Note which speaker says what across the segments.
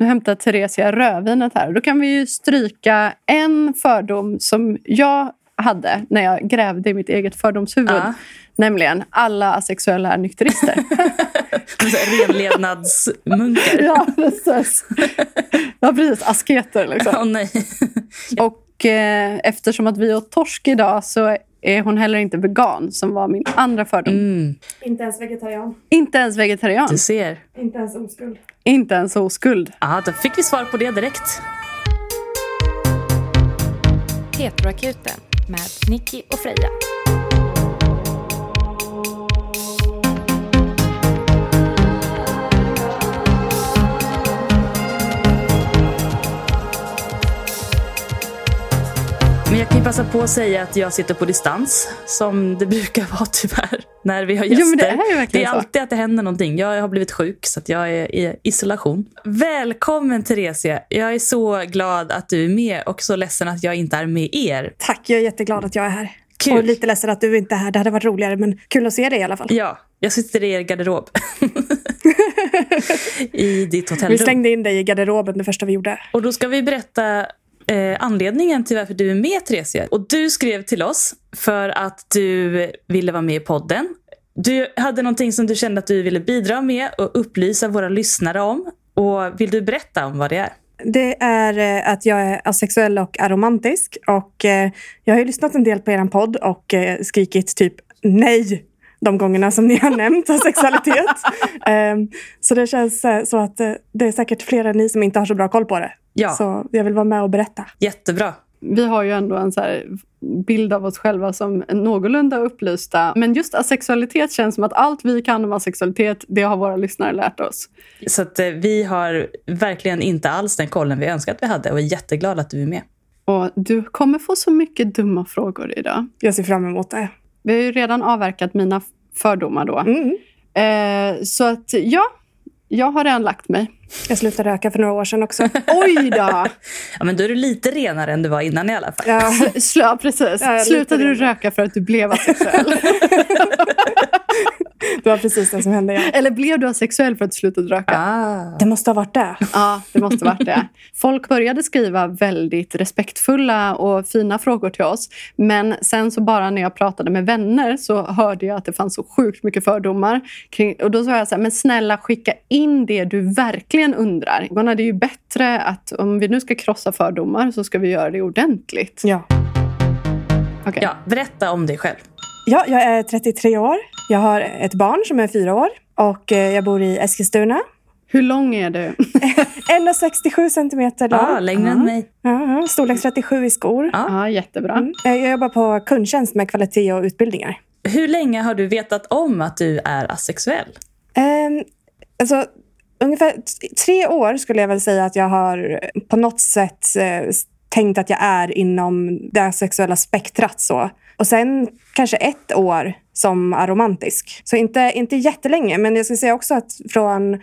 Speaker 1: Nu hämtar Theresia rödvinet här. Då kan vi ju stryka en fördom som jag hade när jag grävde i mitt eget fördomshuvud.
Speaker 2: Ja.
Speaker 1: Nämligen alla asexuella är nykterister.
Speaker 2: Renlevnadsmunkar.
Speaker 1: ja, precis. Ja, precis. Asketer liksom.
Speaker 2: Åh nej.
Speaker 1: Och eh, eftersom att vi åt torsk idag så är hon heller inte vegan som var min andra fördom.
Speaker 2: Mm,
Speaker 3: Inte ens vegetarian.
Speaker 1: Inte ens vegetarian.
Speaker 2: du ser.
Speaker 3: Inte ens oskuld.
Speaker 1: Inte ens oskuld.
Speaker 2: Ja, då fick vi svar på det direkt.
Speaker 4: Heteroakuten med Nicky och Freja.
Speaker 2: Jag kan ju passa på att säga att jag sitter på distans, som det brukar vara tyvärr, när vi har gäster.
Speaker 1: Jo, det är
Speaker 2: det är alltid att det händer någonting. Jag har blivit sjuk, så att jag är i isolation. Välkommen Theresia! Jag är så glad att du är med och så ledsen att jag inte är med er.
Speaker 3: Tack, jag är jätteglad att jag är här.
Speaker 2: Kul.
Speaker 3: Och lite ledsen att du inte är här. Det hade varit roligare, men kul att se dig i alla fall.
Speaker 2: Ja, jag sitter i er garderob. I ditt
Speaker 3: Vi
Speaker 2: hotellrum.
Speaker 3: slängde in dig i garderoben det första vi gjorde.
Speaker 2: Och då ska vi berätta eh, anledningen till varför du är med, Theresia. Och du skrev till oss för att du ville vara med i podden. Du hade någonting som du kände att du ville bidra med och upplysa våra lyssnare om. Och vill du berätta om vad det är?
Speaker 3: Det är eh, att jag är asexuell och aromantisk. Och eh, jag har ju lyssnat en del på er podd och eh, skrikit typ nej de gångerna som ni har nämnt asexualitet. um, så det känns så att det är säkert flera ni som inte har så bra koll på det.
Speaker 2: Ja.
Speaker 3: Så jag vill vara med och berätta.
Speaker 2: Jättebra.
Speaker 1: Vi har ju ändå en så här bild av oss själva som någorlunda upplysta. Men just asexualitet känns som att allt vi kan om asexualitet, det har våra lyssnare lärt oss.
Speaker 2: Så att, eh, vi har verkligen inte alls den kollen vi önskat att vi hade och är jätteglada att du är med.
Speaker 1: Och du kommer få så mycket dumma frågor idag.
Speaker 3: Jag ser fram emot det.
Speaker 1: Vi har ju redan avverkat mina fördomar då.
Speaker 3: Mm.
Speaker 1: Eh, så att ja, jag har redan lagt mig.
Speaker 3: Jag slutade röka för några år sedan också.
Speaker 1: Oj då!
Speaker 2: Ja, men då är du lite renare än du var innan i alla fall.
Speaker 3: Ja,
Speaker 1: Sl- Ja, precis.
Speaker 3: Ja,
Speaker 1: Slutade du röka för att du blev asexuell?
Speaker 3: det var precis det som hände. Ja.
Speaker 1: Eller blev du asexuell för att du slutade röka?
Speaker 2: Ah.
Speaker 3: Det måste ha varit det.
Speaker 1: Ja, det måste varit det. Folk började skriva väldigt respektfulla och fina frågor till oss. Men sen så bara när jag pratade med vänner så hörde jag att det fanns så sjukt mycket fördomar. Kring, och då sa jag så här, men snälla skicka in det du verkligen undrar. Gunnar, Det är ju bättre att om vi nu ska krossa fördomar så ska vi göra det ordentligt.
Speaker 3: Ja.
Speaker 1: Okej.
Speaker 2: Ja, berätta om dig själv.
Speaker 3: Ja, jag är 33 år. Jag har ett barn som är fyra år. Och eh, jag bor i Eskilstuna.
Speaker 1: Hur lång är du?
Speaker 3: 1,67 centimeter lång.
Speaker 2: Ah, längre än mig.
Speaker 3: Ja, storlek 37 i skor.
Speaker 2: Ja.
Speaker 1: Ja, jättebra.
Speaker 3: Eh, Jag jobbar på kundtjänst med kvalitet och utbildningar.
Speaker 2: Hur länge har du vetat om att du är asexuell?
Speaker 3: Um, alltså, ungefär tre år skulle jag väl säga att jag har på något sätt eh, tänkt att jag är inom det sexuella spektrat. Så. Och sen kanske ett år som aromantisk. Så inte, inte jättelänge, men jag ska säga också att från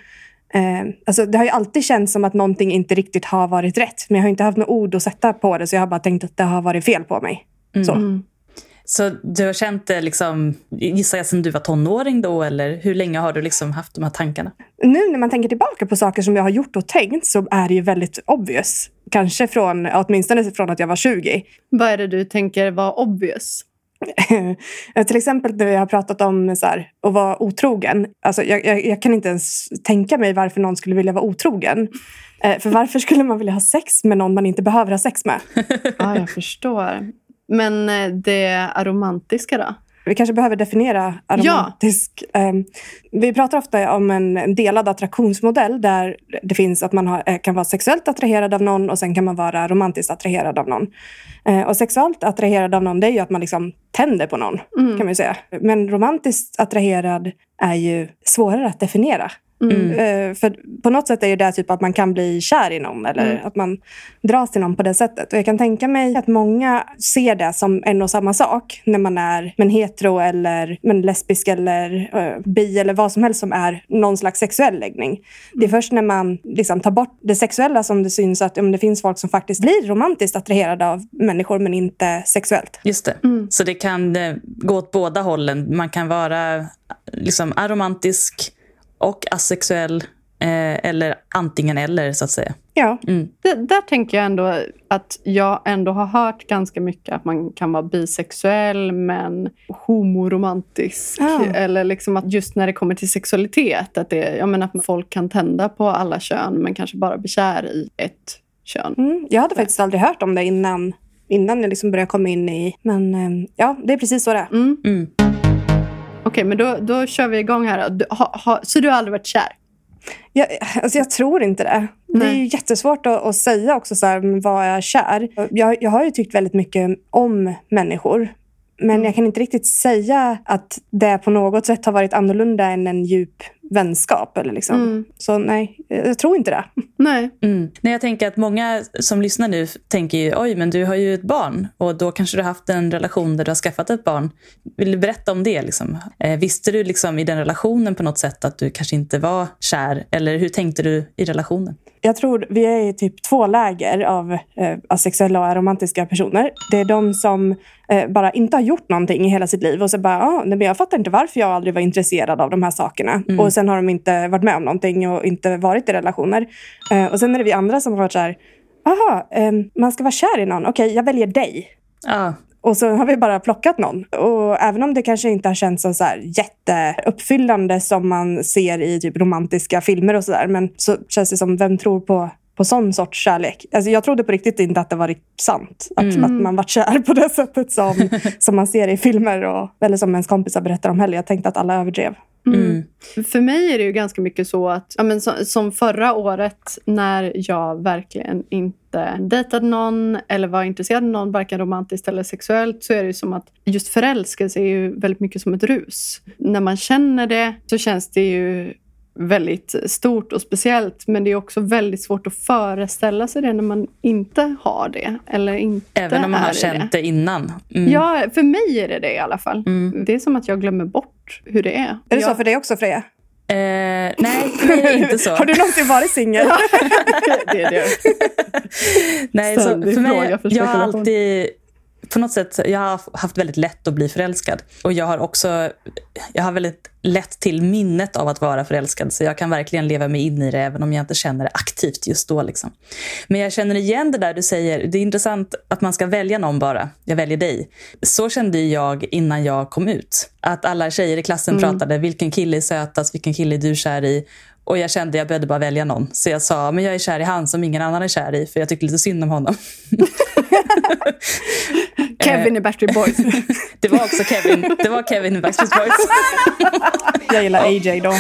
Speaker 3: Eh, alltså det har ju alltid känts som att någonting inte riktigt har varit rätt. Men jag har inte haft några ord att sätta på det, så jag har bara tänkt att det har varit fel på mig.
Speaker 1: Mm.
Speaker 2: Så du har känt det, liksom, gissar jag, sedan du var tonåring då? Eller hur länge har du liksom haft de här tankarna?
Speaker 3: nu när man tänker tillbaka på saker som jag har gjort och tänkt så är det ju väldigt obvious. Kanske från, åtminstone från att jag var 20.
Speaker 1: Vad är det du tänker var obvious?
Speaker 3: Till exempel när vi har pratat om så här, att vara otrogen. Alltså, jag, jag, jag kan inte ens tänka mig varför någon skulle vilja vara otrogen. Eh, för varför skulle man vilja ha sex med någon man inte behöver ha sex med?
Speaker 1: Ja, jag förstår. Men eh, det aromantiska då?
Speaker 3: Vi kanske behöver definiera aromantisk. Eh, vi pratar ofta om en, delad attraktionsmodell där det finns att man eh, kan vara sexuellt attraherad av någon och sen kan man vara romantiskt attraherad av någon. Eh, och sexuellt attraherad av någon det är ju att man liksom tänder på någon.
Speaker 1: Mm.
Speaker 3: kan man ju säga. Men romantiskt attraherad är ju svårare att definiera.
Speaker 1: Mm.
Speaker 3: Eh, för på något sätt är ju det typ att man kan bli kär i någon eller
Speaker 1: Mm.
Speaker 3: att man dras till någon på det sättet. Och jag kan tänka mig att många ser det som en och samma sak när man är men hetero eller men lesbisk eller eh, bi eller vad som helst som är någon slags sexuell läggning. Det är först när man liksom tar bort det sexuella som det syns att om det finns folk som faktiskt blir romantiskt attraherade av människor men inte sexuellt.
Speaker 2: Just det.
Speaker 1: Mm.
Speaker 2: Så det kan eh, gå åt båda hållen. Man kan vara liksom aromantisk och asexuell Eh, eller antingen eller, så att säga.
Speaker 3: Ja.
Speaker 2: Mm.
Speaker 1: Det, där tänker jag ändå att jag ändå har hört ganska mycket att man kan vara bisexuell men homoromantisk.
Speaker 3: Ja.
Speaker 1: Eller liksom att just när det kommer till sexualitet, att, det, jag menar att folk kan tända på alla kön men kanske bara bli kär i ett kön.
Speaker 3: Mm. Jag hade faktiskt aldrig hört om det innan, innan jag liksom började komma in i... Men eh, ja, det är precis så det är.
Speaker 1: Mm.
Speaker 2: Mm.
Speaker 1: Okej, men då, då kör vi igång här. Du, ha, ha, så du har aldrig varit kär?
Speaker 3: Jag, alltså jag tror inte det. Det är ju jättesvårt att, att säga också så här, vad är kär? Jag, jag har ju tyckt väldigt mycket om människor. Men jag kan inte riktigt säga att det på något sätt har varit annorlunda än en djup vänskap. Eller liksom.
Speaker 1: Mm.
Speaker 3: Så nej, jag tror inte det.
Speaker 1: Nej.
Speaker 2: Mm. Nej, jag tänker att många som lyssnar nu tänker ju, oj, men du har ju ett barn och då kanske du har haft en relation där du har skaffat ett barn. Vill du berätta om det? Liksom? Eh, visste du liksom i den relationen på något sätt att du kanske inte var kär? Eller hur tänkte du i relationen?
Speaker 3: Jag tror vi är i typ två läger av eh, asexuella och aromantiska personer. Det är de som eh, bara inte har gjort någonting i hela sitt liv och så bara, ah, nej, men jag fattar inte varför jag aldrig var intresserad av de här sakerna.
Speaker 2: Mm.
Speaker 3: Och sen har de inte varit med om någonting och inte varit i relationer. Eh, och sen är det vi andra som har varit så här, aha, eh, man ska vara kär i någon. Okej, jag väljer dig.
Speaker 2: Ja,
Speaker 3: Och så har vi bara plockat någon. Och även om det kanske inte har känts så så här jätteuppfyllande som man ser i typ romantiska filmer och sådär. Men så känns det som, vem tror på, på sån sorts kärlek? Alltså jag trodde på riktigt inte att det var riktigt sant. Att,
Speaker 2: Mm.
Speaker 3: att man var kär på det sättet som, som man ser i filmer. Och, eller som ens kompisar berättar om heller. Jag tänkte att alla överdrev.
Speaker 2: mm.
Speaker 1: För mig är det ju ganska mycket så att, ja, men som, som förra året när jag verkligen inte dejtade någon eller var intresserad av någon, varken romantiskt eller sexuellt, så är det ju som att just förälskelse är ju väldigt mycket som ett rus. När man känner det så känns det ju väldigt stort och speciellt, men det är också väldigt svårt att föreställa sig det när man inte har det. Eller inte
Speaker 2: Även om man har känt det innan. Mm.
Speaker 1: Ja, för mig är det det i alla fall.
Speaker 2: Mm.
Speaker 1: Det är som att jag glömmer bort hur det är.
Speaker 3: Är det
Speaker 1: jag,
Speaker 3: så för dig också Freja?
Speaker 2: Eh, nej, för mig är det inte så.
Speaker 3: har du någonsin varit singel?
Speaker 1: det är det.
Speaker 2: Nej, så för mig, jag har alltid på något sätt, jag har haft väldigt lätt att bli förälskad. Och jag har också, jag har väldigt lätt till minnet av att vara förälskad. Så jag kan verkligen leva mig in i det även om jag inte känner det aktivt just då. Liksom. Men jag känner igen det där du säger. Det är intressant att man ska välja någon bara. Jag väljer dig. Så kände jag innan jag kom ut. Att alla tjejer i klassen pratade, vilken kille är sötast, vilken kille är du kär i? Och jag kände jag behövde bara välja någon. Så jag sa, men jag är kär i han som ingen annan är kär i, för jag tycker lite synd om honom.
Speaker 1: Kevin i Backstreet Boys.
Speaker 2: Det var också Kevin. Det var Kevin i Backstreet Boys.
Speaker 3: jag gillar AJ då.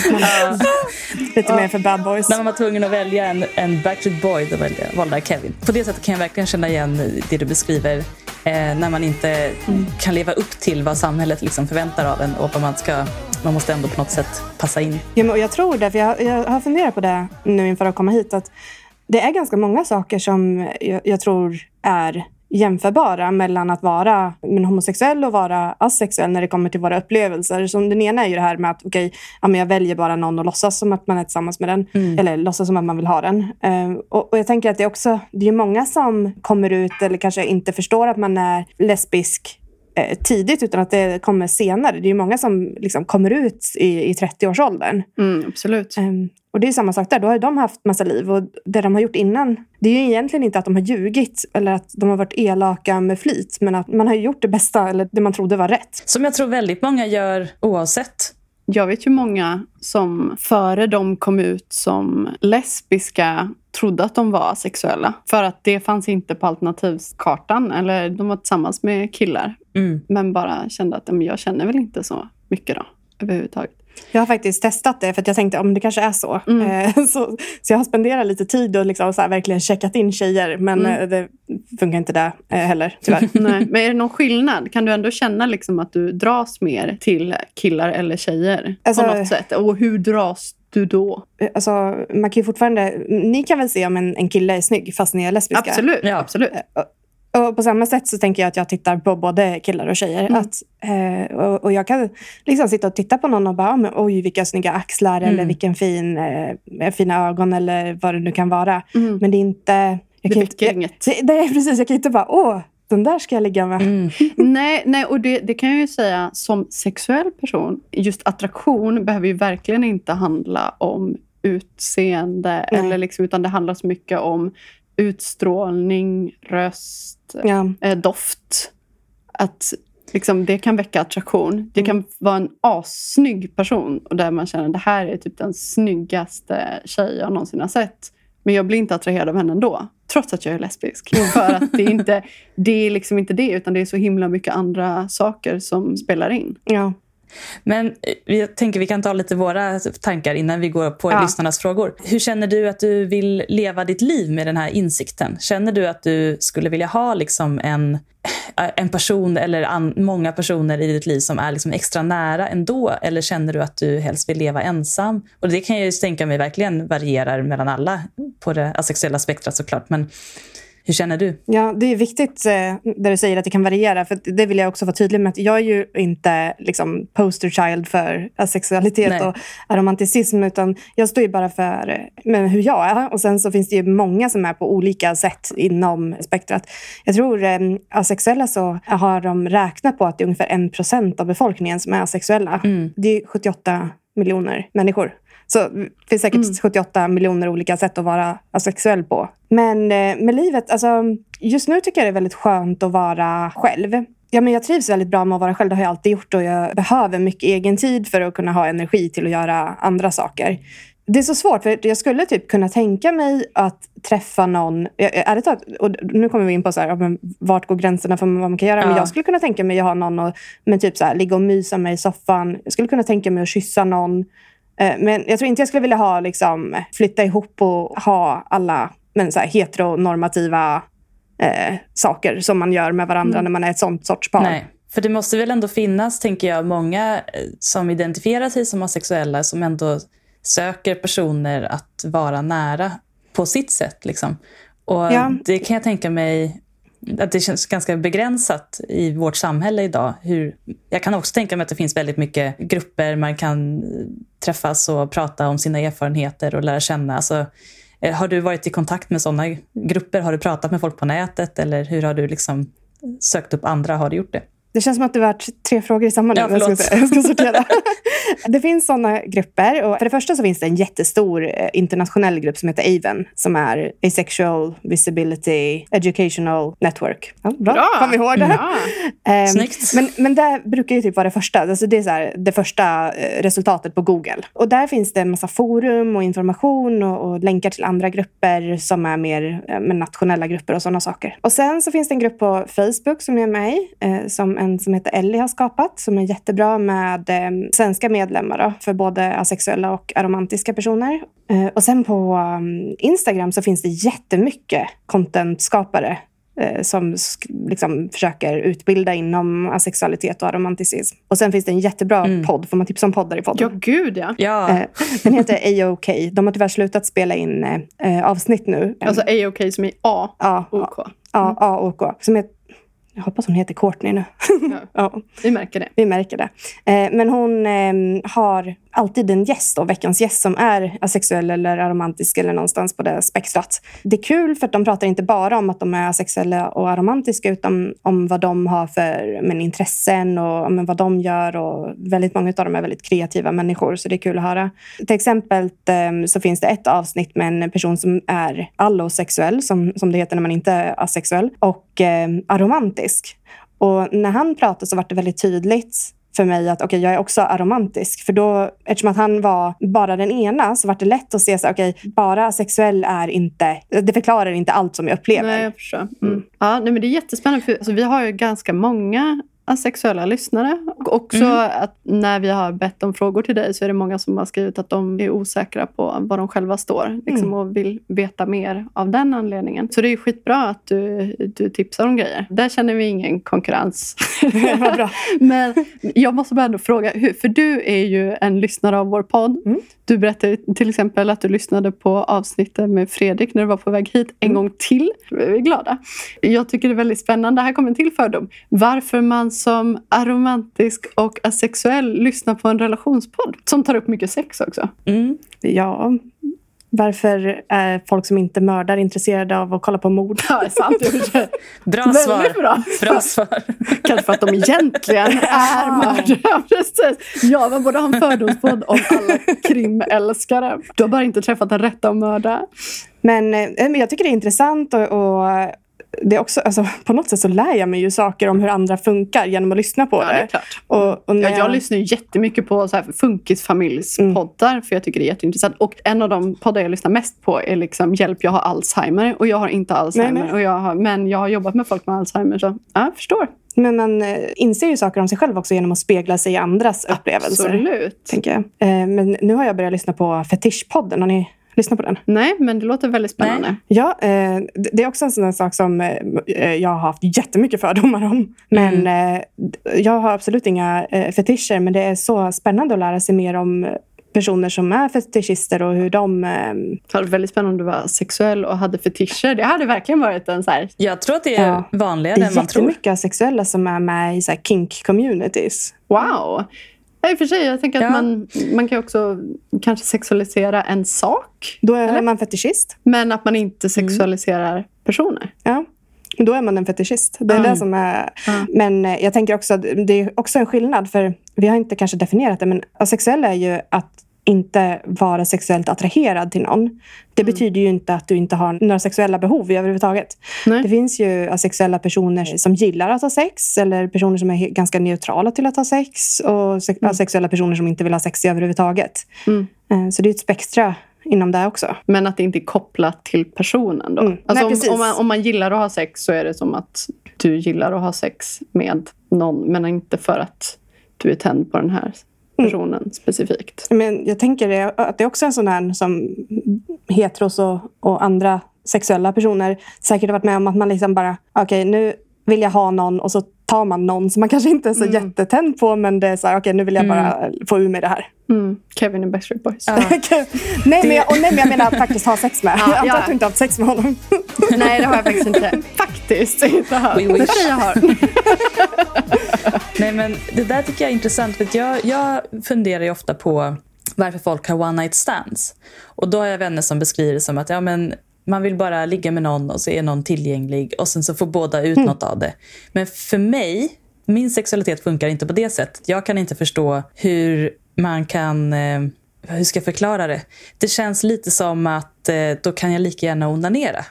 Speaker 3: Lite mer för bad boys.
Speaker 2: När man var tvungen att välja en, en Backstreet Boy, då valde jag, valde jag Kevin. På det sättet kan jag verkligen känna igen det du beskriver. Eh, när man inte kan leva upp till vad samhället liksom förväntar av en och vad man ska... Man måste ändå på något sätt passa in.
Speaker 3: Ja, men, jag tror det, för jag, jag har funderat på det nu inför att komma hit. Att det är ganska många saker som jag, jag tror är jämförbara mellan att vara men, homosexuell och vara asexuell när det kommer till våra upplevelser. Som den ena är ju det här med att okej, ja, men jag väljer bara någon och låtsas som att man är tillsammans med den. Eller låtsas som att man vill ha den. Eh, och, och jag tänker att det är också, det är många som kommer ut eller kanske inte förstår att man är lesbisk tidigt utan att det kommer senare. Det är ju många som liksom kommer ut i, i 30-årsåldern.
Speaker 1: Mm, absolut.
Speaker 3: Ehm, och det är samma sak där. Då har ju de haft massa liv. Och det de har gjort innan, det är ju egentligen inte att de har ljugit eller att de har varit elaka med flit. Men att man har gjort det bästa, eller det man trodde var rätt.
Speaker 2: Som jag tror väldigt många gör oavsett.
Speaker 1: Jag vet ju många som före de kom ut som lesbiska trodde att de var sexuella. För att det fanns inte på alternativskartan. Eller de var tillsammans med killar.
Speaker 2: Mm.
Speaker 1: Men bara kände att "Men jag känner väl inte så mycket då. Överhuvudtaget.
Speaker 3: Jag har faktiskt testat det för jag tänkte om det kanske är så.
Speaker 1: Mm.
Speaker 3: Eh, så. Så jag har spenderat lite tid och liksom så här verkligen checkat in tjejer. Men
Speaker 1: Mm.
Speaker 3: eh, det funkar inte det eh, heller, tyvärr.
Speaker 1: Nej. Men är det någon skillnad? Kan du ändå känna liksom att du dras mer till killar eller tjejer?
Speaker 3: Alltså-
Speaker 1: på något sätt? Och hur dras du då?
Speaker 3: Eh, Alltså, man kan ju fortfarande... Ni kan väl se om en, en kille är snygg fast ni är lesbiska?
Speaker 1: Absolut.
Speaker 2: Ja.
Speaker 1: absolut.
Speaker 3: Och på samma sätt så tänker jag att jag tittar på både killar och tjejer.
Speaker 1: Mm.
Speaker 3: Att, eh, och, och jag kan liksom sitta och titta på någon och bara, "Ah, men, oj vilka snygga axlar eller
Speaker 2: Mm.
Speaker 3: vilken fin, eh, fina ögon eller vad det nu kan vara.
Speaker 1: Mm.
Speaker 3: Men det är inte... Jag
Speaker 1: Det
Speaker 3: kan
Speaker 1: väcker
Speaker 3: inte,
Speaker 1: inget.
Speaker 3: Det, det är precis, jag kan inte bara, åh, den där ska jag ligga med.
Speaker 2: Mm.
Speaker 1: Nej, nej och det, det kan jag ju säga som sexuell person. Just attraktion behöver ju verkligen inte handla om utseende.
Speaker 3: Nej.
Speaker 1: Eller liksom, utan det handlar så mycket om utstrålning, röst,
Speaker 3: Ja.
Speaker 1: eh, doft. Att liksom, det kan väcka attraktion. Det kan vara en assnygg person och där man känner att det här är typ den snyggaste tjej jag någonsin har sett. Men jag blir inte attraherad av henne ändå. Trots att jag är lesbisk. För att det är, inte, det är liksom inte det, utan det är så himla mycket andra saker som spelar in.
Speaker 3: Ja.
Speaker 2: Men eh, jag tänker vi kan ta lite våra tankar innan vi går på
Speaker 1: Ja.
Speaker 2: lyssnarnas frågor. Hur känner du att du vill leva ditt liv med den här insikten? Känner du att du skulle vilja ha liksom en, eh, en person eller an, många personer i ditt liv som är liksom extra nära ändå? Eller känner du att du helst vill leva ensam? Och Det kan jag ju tänka mig verkligen varierar mellan alla på det asexuella spektrat såklart. Men hur känner du?
Speaker 3: Ja, det är viktigt eh, där du säger att det kan variera. För det vill jag också vara tydlig med. att Jag är ju inte liksom, poster child för asexualitet
Speaker 2: Nej.
Speaker 3: och aromanticism. Utan jag står ju bara för eh, men hur jag är. Och sen så finns det ju många som är på olika sätt inom spektrat. Jag tror eh, asexuella så har de räknat på att det är ungefär en procent av befolkningen som är asexuella.
Speaker 2: Mm.
Speaker 3: Det är 78 miljoner människor. Så det finns säkert 78 miljoner olika sätt att vara asexuell på. Men eh, med livet, alltså, just nu tycker jag det är väldigt skönt att vara själv. Ja, men jag trivs väldigt bra med att vara själv, det har jag alltid gjort. Och jag behöver mycket egen tid för att kunna ha energi till att göra andra saker. Det är så svårt, för jag skulle typ kunna tänka mig att träffa någon... Ärligt talat, och nu kommer vi in på så här, men vart går gränserna för vad man kan göra. Men
Speaker 2: Ja.
Speaker 3: jag skulle kunna tänka mig att ha någon och men typ så här, ligga och mysa med i soffan. Jag skulle kunna tänka mig att kyssa någon. Eh, Men jag tror inte jag skulle vilja ha, liksom, flytta ihop och ha alla men så här, heteronormativa eh, saker som man gör med varandra när man är ett sånt sorts par.
Speaker 2: Nej. För det måste väl ändå finnas, tänker jag, många eh, som identifierar sig som asexuella som ändå söker personer att vara nära på sitt sätt. Liksom. Och
Speaker 3: Ja.
Speaker 2: det kan jag tänka mig att det känns ganska begränsat i vårt samhälle idag. Hur, jag kan också tänka mig att det finns väldigt mycket grupper man kan eh, träffas och prata om sina erfarenheter och lära känna. Alltså, eh, har du varit i kontakt med sådana grupper? Har du pratat med folk på nätet? Eller hur har du liksom sökt upp andra? Har du gjort det?
Speaker 3: Det känns som att det var tre frågor i samma nu.
Speaker 2: Ja,
Speaker 3: jag, ska, jag ska sortera. det finns sådana grupper. Och för det första så finns det en jättestor eh, internationell grupp som heter AVEN. Som är Asexual Visibility Educational Network. Ja, bra,
Speaker 1: Bra.
Speaker 3: kom ihåg det.
Speaker 1: Ja.
Speaker 3: Ehm,
Speaker 2: Snyggt.
Speaker 3: Men, men det brukar ju typ vara det första. Alltså det är så här, det första eh, resultatet på Google. Och där finns det en massa forum och information och, och länkar till andra grupper som är mer eh, med nationella grupper och sådana saker. Och sen så finns det en grupp på Facebook som jag är med i, som en som heter Ellie har skapat, som är jättebra med eh, svenska medlemmar då, för både asexuella och aromantiska personer. Eh, och sen på um, Instagram så finns det jättemycket contentskapare eh, som sk- liksom försöker utbilda inom asexualitet och aromanticism. Och sen finns det en jättebra
Speaker 2: Mm.
Speaker 3: podd. Får man tipsa om poddar i podden?
Speaker 1: ja, gud ja.
Speaker 2: Ja,
Speaker 3: Eh, Den heter A-OK. De har tyvärr slutat spela in eh, eh, avsnitt nu.
Speaker 1: Alltså A-OK som i A.
Speaker 3: ja, ja,
Speaker 1: OK.
Speaker 3: ja, A-OK. Som är, jag hoppas hon heter Courtney nu.
Speaker 1: Ja,
Speaker 3: ja.
Speaker 1: vi märker det.
Speaker 3: Vi märker det. Eh, men hon eh, har alltid en gäst, då, veckans gäst, som är asexuell eller aromantisk eller någonstans på det spektrat. Det är kul för att de pratar inte bara om att de är asexuella och aromantiska utan om vad de har för men, intressen och men, vad de gör. Och väldigt många av dem är väldigt kreativa människor, så det är kul att höra. Till exempel eh, så finns det ett avsnitt med en person som är allosexuell, som, som det heter när man inte är asexuell, och eh, aromantisk. Och när han pratade så var det väldigt tydligt för mig att okay, jag är också aromantisk. För då, eftersom att han var bara den ena så var det lätt att se att okay, bara sexuell är inte, det förklarar inte allt som jag upplever.
Speaker 1: Nej, jag förstår. Mm. Ja, nej, men det är jättespännande. För, alltså, vi har ju ganska många asexuella lyssnare. Och också att när vi har bett om frågor till dig så är det många som har skrivit att de är osäkra på vad de själva står liksom, och vill veta mer av den anledningen. Så det är skitbra att du, du tipsar om grejer. Där känner vi ingen konkurrens.
Speaker 3: Bra.
Speaker 1: Men jag måste bara ändå fråga, för du är ju en lyssnare av vår podd.
Speaker 3: Mm.
Speaker 1: Du berättade till exempel att du lyssnade på avsnittet med Fredrik när du var på väg hit en
Speaker 3: Mm.
Speaker 1: gång till. Vi är glada. Jag tycker det är väldigt spännande. Här kommer en till fördom. Varför man som aromantisk och asexuell lyssnar på en relationspodd som tar upp mycket sex också.
Speaker 2: mm.
Speaker 3: Ja, Varför är folk som inte mördar intresserade av att kolla på mord?
Speaker 1: Ja, sant.
Speaker 2: Bra
Speaker 1: Väldigt
Speaker 2: svar.
Speaker 1: bra.
Speaker 2: Bra svar.
Speaker 1: Kanske för att de egentligen är mördare. Precis. Ja, man borde ha en fördomspodd om alla krimälskare. Du har bara inte träffat den rätta att mörda.
Speaker 3: Men, eh, men jag tycker det är intressant och, och det är också, alltså, på något sätt så lär jag mig ju saker om hur andra funkar genom att lyssna på
Speaker 1: Ja, det är
Speaker 3: det.
Speaker 1: klart.
Speaker 3: Och, och när
Speaker 1: Ja, jag lyssnar ju jättemycket på så här funkisfamiljspoddar för jag tycker det är jätteintressant. Och en av de poddar jag lyssnar mest på är liksom Hjälp, jag har Alzheimer. Och jag har inte Alzheimer.
Speaker 3: Nej, nej.
Speaker 1: Och jag har, men jag har jobbat med folk med Alzheimer. Så ja, jag förstår.
Speaker 3: Men man eh, inser ju saker om sig själv också genom att spegla sig i andras upplevelser.
Speaker 1: Absolut.
Speaker 3: Tänker jag. Eh, Men nu har jag börjat lyssna på Fetischpodden. Har ni lyssnat på den?
Speaker 1: Nej, men det låter väldigt spännande.
Speaker 3: Ja, eh, det är också en sån sak som eh, jag har haft jättemycket fördomar om. Men eh, d- jag har absolut inga eh, fetischer, men det är så spännande att lära sig mer om personer som är fetischister och hur de... Eh,
Speaker 1: Det var väldigt spännande om du var sexuell och hade fetischer. Det hade verkligen varit en så här...
Speaker 2: Jag tror att det är
Speaker 3: Ja.
Speaker 2: vanligare
Speaker 3: det är
Speaker 2: än man tror.
Speaker 3: jättemycket asexuella som är med i så här kink-communities.
Speaker 1: Wow! Ja, I och för sig, jag tänker att
Speaker 2: Ja.
Speaker 1: man, man kan också kanske sexualisera en sak.
Speaker 3: Då är
Speaker 1: Eller?
Speaker 3: man fetischist.
Speaker 1: Men att man inte sexualiserar personer.
Speaker 3: Ja. Då är man en fetischist. Det är
Speaker 1: Mm.
Speaker 3: det som är...
Speaker 1: Ja.
Speaker 3: Men eh, jag tänker också att det är också en skillnad. För vi har inte kanske definierat det, men asexuell är ju att inte vara sexuellt attraherad till någon. Det
Speaker 1: Mm.
Speaker 3: betyder ju inte att du inte har några sexuella behov överhuvudtaget.
Speaker 1: Nej.
Speaker 3: Det finns ju asexuella personer som gillar att ha sex eller personer som är ganska neutrala till att ha sex och se- asexuella personer som inte vill ha sex överhuvudtaget.
Speaker 1: Mm.
Speaker 3: Eh, Så det är ett spektra inom det också.
Speaker 1: Men att det inte är kopplat till personen. Då.
Speaker 3: Mm.
Speaker 1: Alltså
Speaker 3: Nej,
Speaker 1: om, om, man, om man gillar att ha sex så är det som att du gillar att ha sex med någon. Men inte för att du är tänd på den här
Speaker 3: Mm.
Speaker 1: personen specifikt.
Speaker 3: Men jag tänker det, att det är också en sån här som heteros och, och andra sexuella personer säkert har varit med om att man liksom bara, okej nu vill jag ha någon och så tar man någon som man kanske inte är så jättetänd på men det är så här, okej nu vill jag bara få ur mig det här.
Speaker 1: Mm. Kevin i Backstreet Boys.
Speaker 3: nej, men jag, och nej men jag menar att faktiskt ha sex med.
Speaker 1: Ja,
Speaker 3: jag antar
Speaker 1: ja.
Speaker 3: att du inte har haft sex med honom.
Speaker 1: Nej, det har jag faktiskt inte. Faktiskt inte haft.
Speaker 2: We wish.
Speaker 1: Men Freja har.
Speaker 2: Nej, men det där tycker jag är intressant. För jag, jag funderar ju ofta på varför folk har one night stands. Och då har jag vänner som beskriver det som att ja, men man vill bara ligga med någon och så är någon tillgänglig och sen så får båda ut något av det. Men för mig, min sexualitet funkar inte på det sättet. Jag kan inte förstå hur man kan... Eh, hur ska jag förklara det? Det känns lite som att eh, då kan jag lika gärna onanera.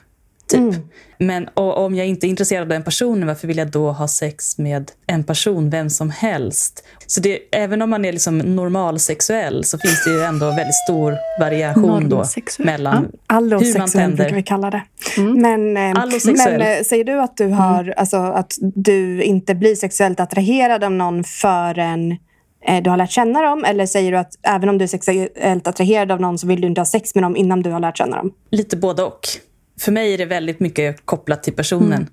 Speaker 2: Typ. Men och, om jag inte är intresserad av den personen, varför vill jag då ha sex med en person, vem som helst? Så det, även om man är liksom normalsexuell så finns det ju ändå väldigt stor variation då mellan hur man tänder.
Speaker 3: brukar vi kalla det. Men, eh, men eh, säger du att du, har, alltså, att du inte blir sexuellt attraherad av någon förrän eh, du har lärt känna dem? Eller säger du att även om du är sexuellt attraherad av någon så vill du inte ha sex med dem innan du har lärt känna dem?
Speaker 2: Lite både och. För mig är det väldigt mycket kopplat till personen.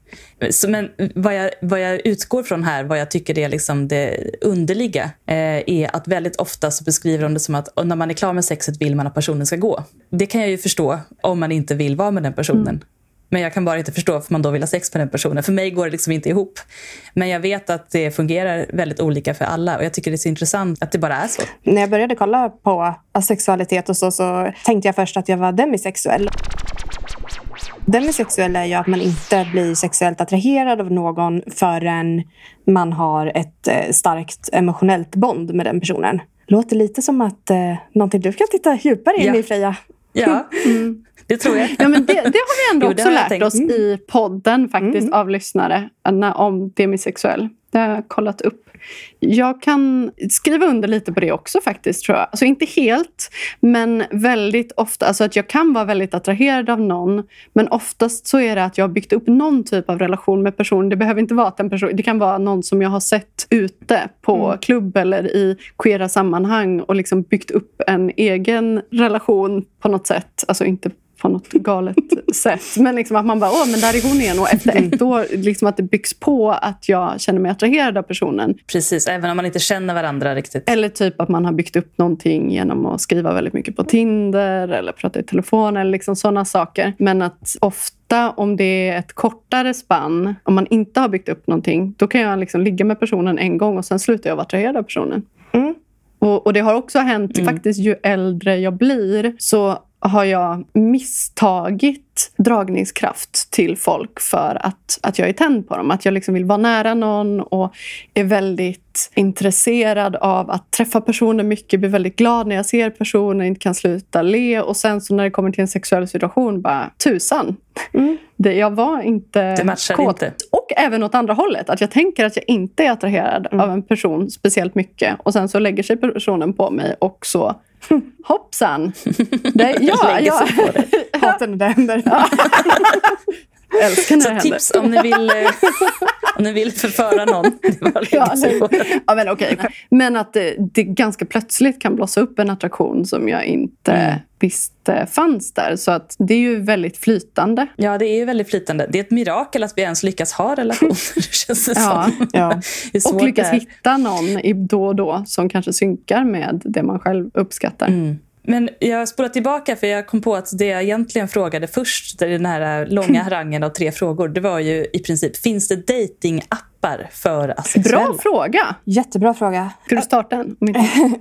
Speaker 2: Så, men vad jag, vad jag utgår från här, vad jag tycker är liksom det underliga, eh, är att väldigt ofta så beskriver de det som att när man är klar med sexet vill man att personen ska gå. Det kan jag ju förstå om man inte vill vara med den personen. Men jag kan bara inte förstå varför man då vill ha sex med den personen. För mig går det liksom inte ihop. Men jag vet att det fungerar väldigt olika för alla och jag tycker det är så intressant att det bara är så.
Speaker 3: När jag började kolla på asexualitet och så, så tänkte jag först att jag var demisexuell. Demisexuell är ju att man inte blir sexuellt attraherad av någon förrän man har ett eh, starkt emotionellt bond med den personen. Låter lite som att eh, någonting du kan titta djupare in
Speaker 2: Ja.
Speaker 3: i, Freja.
Speaker 2: Ja, det tror jag.
Speaker 1: Ja, men det, det har vi ändå
Speaker 2: Jo,
Speaker 1: också lärt
Speaker 2: tänkt.
Speaker 1: oss i podden faktiskt
Speaker 3: Mm.
Speaker 1: av lyssnare när- om demisexuell. Det har jag kollat upp. Jag kan skriva under lite på det också faktiskt tror jag. Alltså inte helt, men väldigt ofta. Alltså att jag kan vara väldigt attraherad av någon. Men oftast så är det att jag har byggt upp någon typ av relation med personen. Det behöver inte vara att en person, det kan vara någon som jag har sett ute på klubb eller i queera sammanhang och liksom byggt upp en egen relation på något sätt. Alltså inte på något galet sätt. Men liksom att man bara, åh men där är hon igen. Och efter ett år, liksom att det byggs på att jag känner mig attraherad av personen.
Speaker 2: Precis, även om man inte känner varandra riktigt.
Speaker 1: Eller typ att man har byggt upp någonting genom att skriva väldigt mycket på Tinder eller prata i telefon eller liksom sådana saker. Men att ofta om det är ett kortare spann, om man inte har byggt upp någonting, då kan jag liksom ligga med personen en gång och sen slutar jag vara attraherad av personen.
Speaker 3: Mm.
Speaker 1: Och, och det har också hänt faktiskt ju äldre jag blir så har jag misstagit dragningskraft till folk för att, att jag är tänd på dem. Att jag liksom vill vara nära någon och är väldigt intresserad av att träffa personer mycket. Blir väldigt glad när jag ser personer, inte kan sluta le. Och sen så när det kommer till en sexuell situation, bara tusan.
Speaker 3: Mm.
Speaker 1: Det, jag var inte
Speaker 2: Det
Speaker 1: kåt.
Speaker 2: inte.
Speaker 1: Och även åt andra hållet. Att jag tänker att jag inte är attraherad
Speaker 3: Mm.
Speaker 1: av en person speciellt mycket. Och sen så lägger sig personen på mig och så hoppsan. Det, ja,
Speaker 2: Lägger
Speaker 1: ja.
Speaker 2: sig på dig.
Speaker 3: Hatar när det händer.
Speaker 1: Älskar när det händer.
Speaker 2: tips om ni vill, eh, om ni vill förföra någon. Det
Speaker 1: Ja,
Speaker 2: den.
Speaker 1: ja, men, okej. men att det, det ganska plötsligt kan blossa upp en attraktion som jag inte
Speaker 2: Mm.
Speaker 1: visste fanns där. Så att det är ju väldigt flytande.
Speaker 2: Ja, det är ju väldigt flytande. Det är ett mirakel att vi ens lyckas ha relationer, känns det
Speaker 1: Ja.
Speaker 2: som.
Speaker 3: Ja.
Speaker 2: Svårt
Speaker 1: Och lyckas
Speaker 2: det
Speaker 1: hitta någon då och då som kanske synkar med det man själv uppskattar.
Speaker 2: Mm. Men jag spolar tillbaka för jag kom på att det jag egentligen frågade först, den här långa harangen av tre frågor, det var ju i princip, finns det datingappar för asexuella?
Speaker 1: Bra fråga!
Speaker 3: Jättebra fråga.
Speaker 1: Ska du starta en?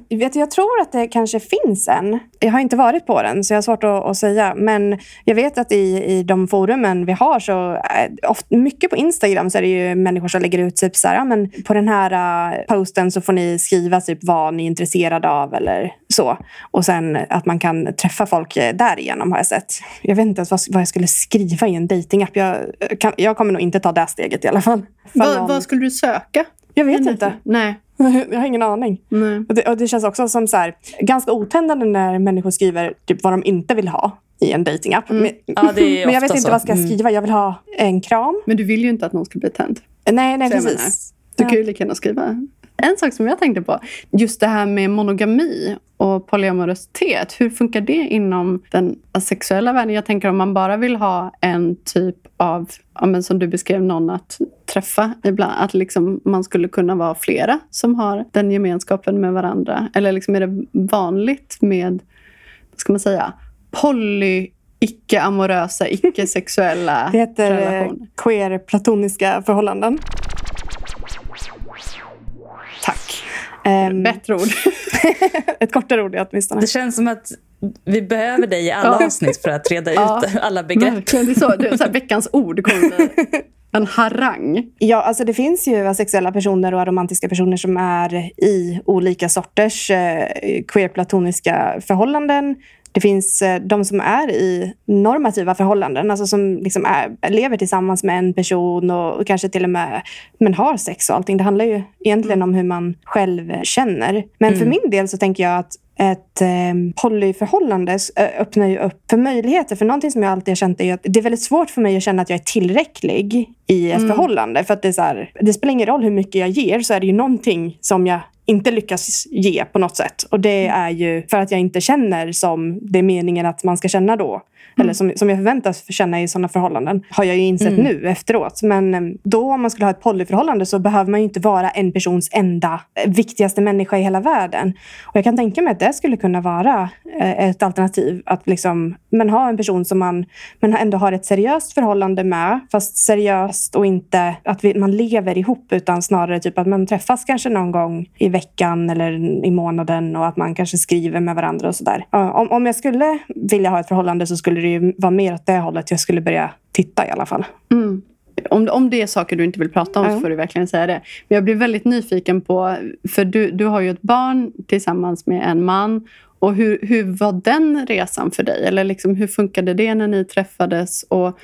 Speaker 3: Vet, jag tror att det kanske finns en. Jag har inte varit på den, så jag har svårt att, att säga. Men jag vet att i, i de forumen vi har, så äh, ofta, mycket på Instagram så är det ju människor som lägger ut typ så här, ja, men på den här äh, posten så får ni skriva typ vad ni är intresserade av eller så. Och sen att man kan träffa folk eh, därigenom har jag sett. Jag vet inte ens vad, vad jag skulle skriva i en datingapp. Jag, eh, kan, jag kommer nog inte ta det steget i alla fall.
Speaker 1: Vad,
Speaker 3: någon-
Speaker 1: vad skulle du söka?
Speaker 3: Jag vet inte.
Speaker 1: Nej.
Speaker 3: Jag har ingen aning.
Speaker 1: Nej.
Speaker 3: Och det, och det känns också som så här, ganska otändande när människor skriver typ vad de inte vill ha i en datingapp. Men,
Speaker 2: Ja,
Speaker 3: men jag vet inte
Speaker 2: så.
Speaker 3: vad ska jag
Speaker 2: Mm.
Speaker 3: skriva. Jag vill ha en kram.
Speaker 1: Men du vill ju inte att någon ska bli tänd.
Speaker 3: Nej, nej
Speaker 1: Så
Speaker 3: precis.
Speaker 1: Du
Speaker 3: Ja.
Speaker 1: kan ju lika gärna skriva. En sak som jag tänkte på, just det här med monogami och polyamorositet. Hur funkar det inom den sexuella världen? Jag tänker om man bara vill ha en typ av, ja, men som du beskrev, någon att träffa ibland. Att liksom man skulle kunna vara flera som har den gemenskapen med varandra. Eller liksom är det vanligt med, vad ska man säga, poly icke-amorösa, icke-sexuella
Speaker 3: Det heter eh,
Speaker 1: relationer?
Speaker 3: queer platoniska förhållanden. Ehm,
Speaker 1: Bättre ord.
Speaker 3: ett kortare ord åtminstone.
Speaker 2: Det känns som att vi behöver dig i alla avsnitt för att reda ut alla begrepp.
Speaker 1: Det är så. Det är så här, veckans ord kommer med en harang.
Speaker 3: Ja, alltså det finns ju asexuella personer och aromantiska personer som är i olika sorters eh, queer-platoniska förhållanden. Det finns eh, de som är i normativa förhållanden, alltså som liksom är, lever tillsammans med en person och, och kanske till och med men har sex och allting. Det handlar ju egentligen om hur man själv känner. Men för min del så tänker jag att ett eh, polyförhållande öppnar ju upp för möjligheter. För någonting som jag alltid har känt är att det är väldigt svårt för mig att känna att jag är tillräcklig i ett förhållande. För att det, är så här, det spelar ingen roll hur mycket jag ger så är det ju någonting som jag inte lyckas ge på något sätt. Och det är ju för att jag inte känner som det är meningen att man ska känna då. Eller som, som jag förväntas känna i sådana förhållanden. Har jag ju insett nu efteråt. Men eh, då om man skulle ha ett polyförhållande så behöver man ju inte vara en persons enda eh, viktigaste människa i hela världen. Och jag kan tänka mig att det skulle kunna vara eh, ett alternativ. Att liksom, men ha en person som man men ändå har ett seriöst förhållande med. Fast seriöst och inte att vi, man lever ihop utan snarare typ att man träffas kanske någon gång i veckan eller i månaden och att man kanske skriver med varandra och sådär. Om, om jag skulle vilja ha ett förhållande så skulle det ju vara mer åt det hållet jag skulle börja titta i alla fall.
Speaker 1: Mm. Om, om det är saker du inte vill prata om
Speaker 3: Ja.
Speaker 1: så får du verkligen säga det. Men jag blir väldigt nyfiken på, för du, du har ju ett barn tillsammans med en man. Och hur, hur var den resan för dig? Eller liksom, hur funkade det när ni träffades? Och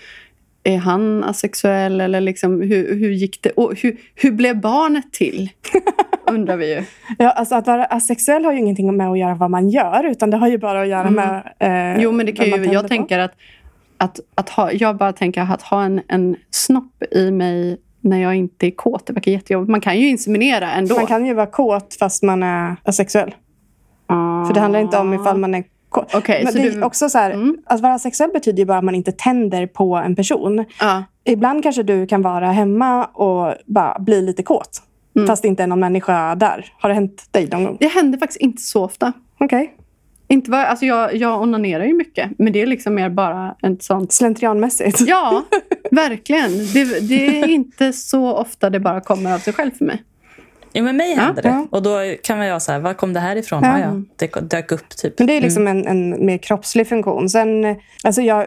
Speaker 1: är han asexuell? Eller liksom, hur, hur gick det? Och hur, hur blev barnet till? Undrar vi ju.
Speaker 3: Ja, alltså att vara asexuell har ju ingenting med att göra vad man gör utan det har ju bara att göra med eh,
Speaker 1: Jo, men det kan ju, jag
Speaker 3: på.
Speaker 1: tänker att, att, att ha, jag bara tänker att ha en, en snopp i mig när jag inte är kåt, det verkar jättejobbigt. Man kan ju inseminera ändå.
Speaker 3: Man kan ju vara kåt fast man är asexuell.
Speaker 1: Ah.
Speaker 3: För det handlar inte om ifall man är
Speaker 1: Okej,
Speaker 3: men
Speaker 1: så
Speaker 3: det
Speaker 1: du-
Speaker 3: är också så här,
Speaker 1: Mm.
Speaker 3: Att vara asexuell betyder ju bara att man inte tänder på en person.
Speaker 1: Ja.
Speaker 3: Ibland kanske du kan vara hemma och bara bli lite kåt.
Speaker 1: Mm.
Speaker 3: Fast det inte är någon människa där. Har det hänt dig någon gång?
Speaker 1: Det händer faktiskt inte så ofta.
Speaker 3: Okej.
Speaker 1: Inte var, alltså jag, jag onanerar ju mycket, men det är liksom mer bara ett sånt...
Speaker 3: Slentrianmässigt.
Speaker 1: Ja, verkligen. Det, det är inte så ofta det bara kommer av sig själv för mig.
Speaker 2: Ja, men mig händer
Speaker 3: Ja,
Speaker 2: det.
Speaker 3: ja.
Speaker 2: Och då kan man så här, var kom det här ifrån?
Speaker 3: Ja.
Speaker 2: Ja. Det dök upp typ.
Speaker 3: Men det är liksom en, en mer kroppslig funktion. Sen, alltså jag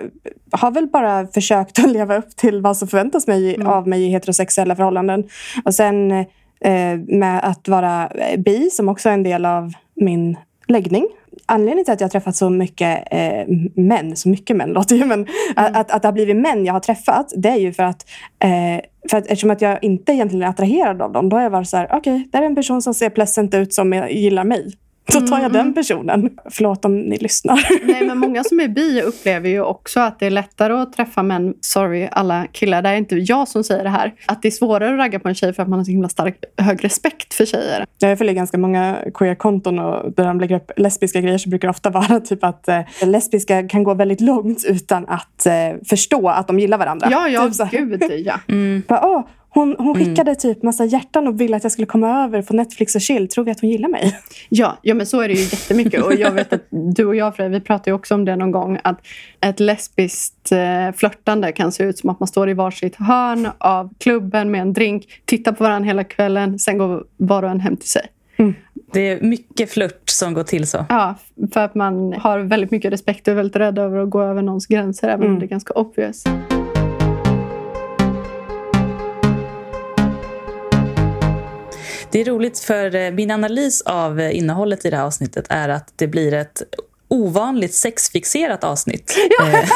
Speaker 3: har väl bara försökt att leva upp till vad som förväntas mig, av mig i heterosexuella förhållanden. Och sen eh, med att vara bi, som också är en del av min läggning. Anledningen till att jag har träffat så mycket eh, män, så mycket män låter ju, men att, att, att det har blivit män jag har träffat, det är ju för att, eh, för att eftersom att jag inte egentligen är attraherad av dem, då har jag varit så här, okej, det är en person som ser pleasant ut som jag gillar mig. Då tar jag den personen. Förlåt om ni lyssnar.
Speaker 1: Nej, men många som är bi upplever ju också att det är lättare att träffa män. Sorry, alla killar. Det är inte jag som säger det här. Att det är svårare att ragga på en tjej för att man har så himla stark, hög respekt för tjejer.
Speaker 3: Jag följer ganska många queer-konton och där de lägger upp lesbiska grejer så brukar det ofta vara typ att eh, lesbiska kan gå väldigt långt utan att eh, förstå att de gillar varandra.
Speaker 1: Ja, ja,
Speaker 3: typ så
Speaker 1: gud ja.
Speaker 3: Bara, Åh, hon, hon skickade typ massa hjärtan och ville att jag skulle komma över på Netflix och chill. Tror vi att hon gillar mig?
Speaker 1: Ja, ja, men så är det ju jättemycket. Och jag vet att du och jag, Frej, vi pratade ju också om det någon gång. Att ett lesbiskt eh, flörtande kan se ut som att man står i varsitt hörn av klubben med en drink, tittar på varandra hela kvällen, sen går var och en hem till sig.
Speaker 2: Det är mycket flört som går till så.
Speaker 1: Ja, för att man har väldigt mycket respekt och är väldigt rädd över att gå över någons gränser, även om
Speaker 3: Mm.
Speaker 1: det är ganska obvious.
Speaker 2: Det är roligt för eh, min analys av eh, innehållet i det här avsnittet är att det blir ett ovanligt sexfixerat avsnitt. Eh,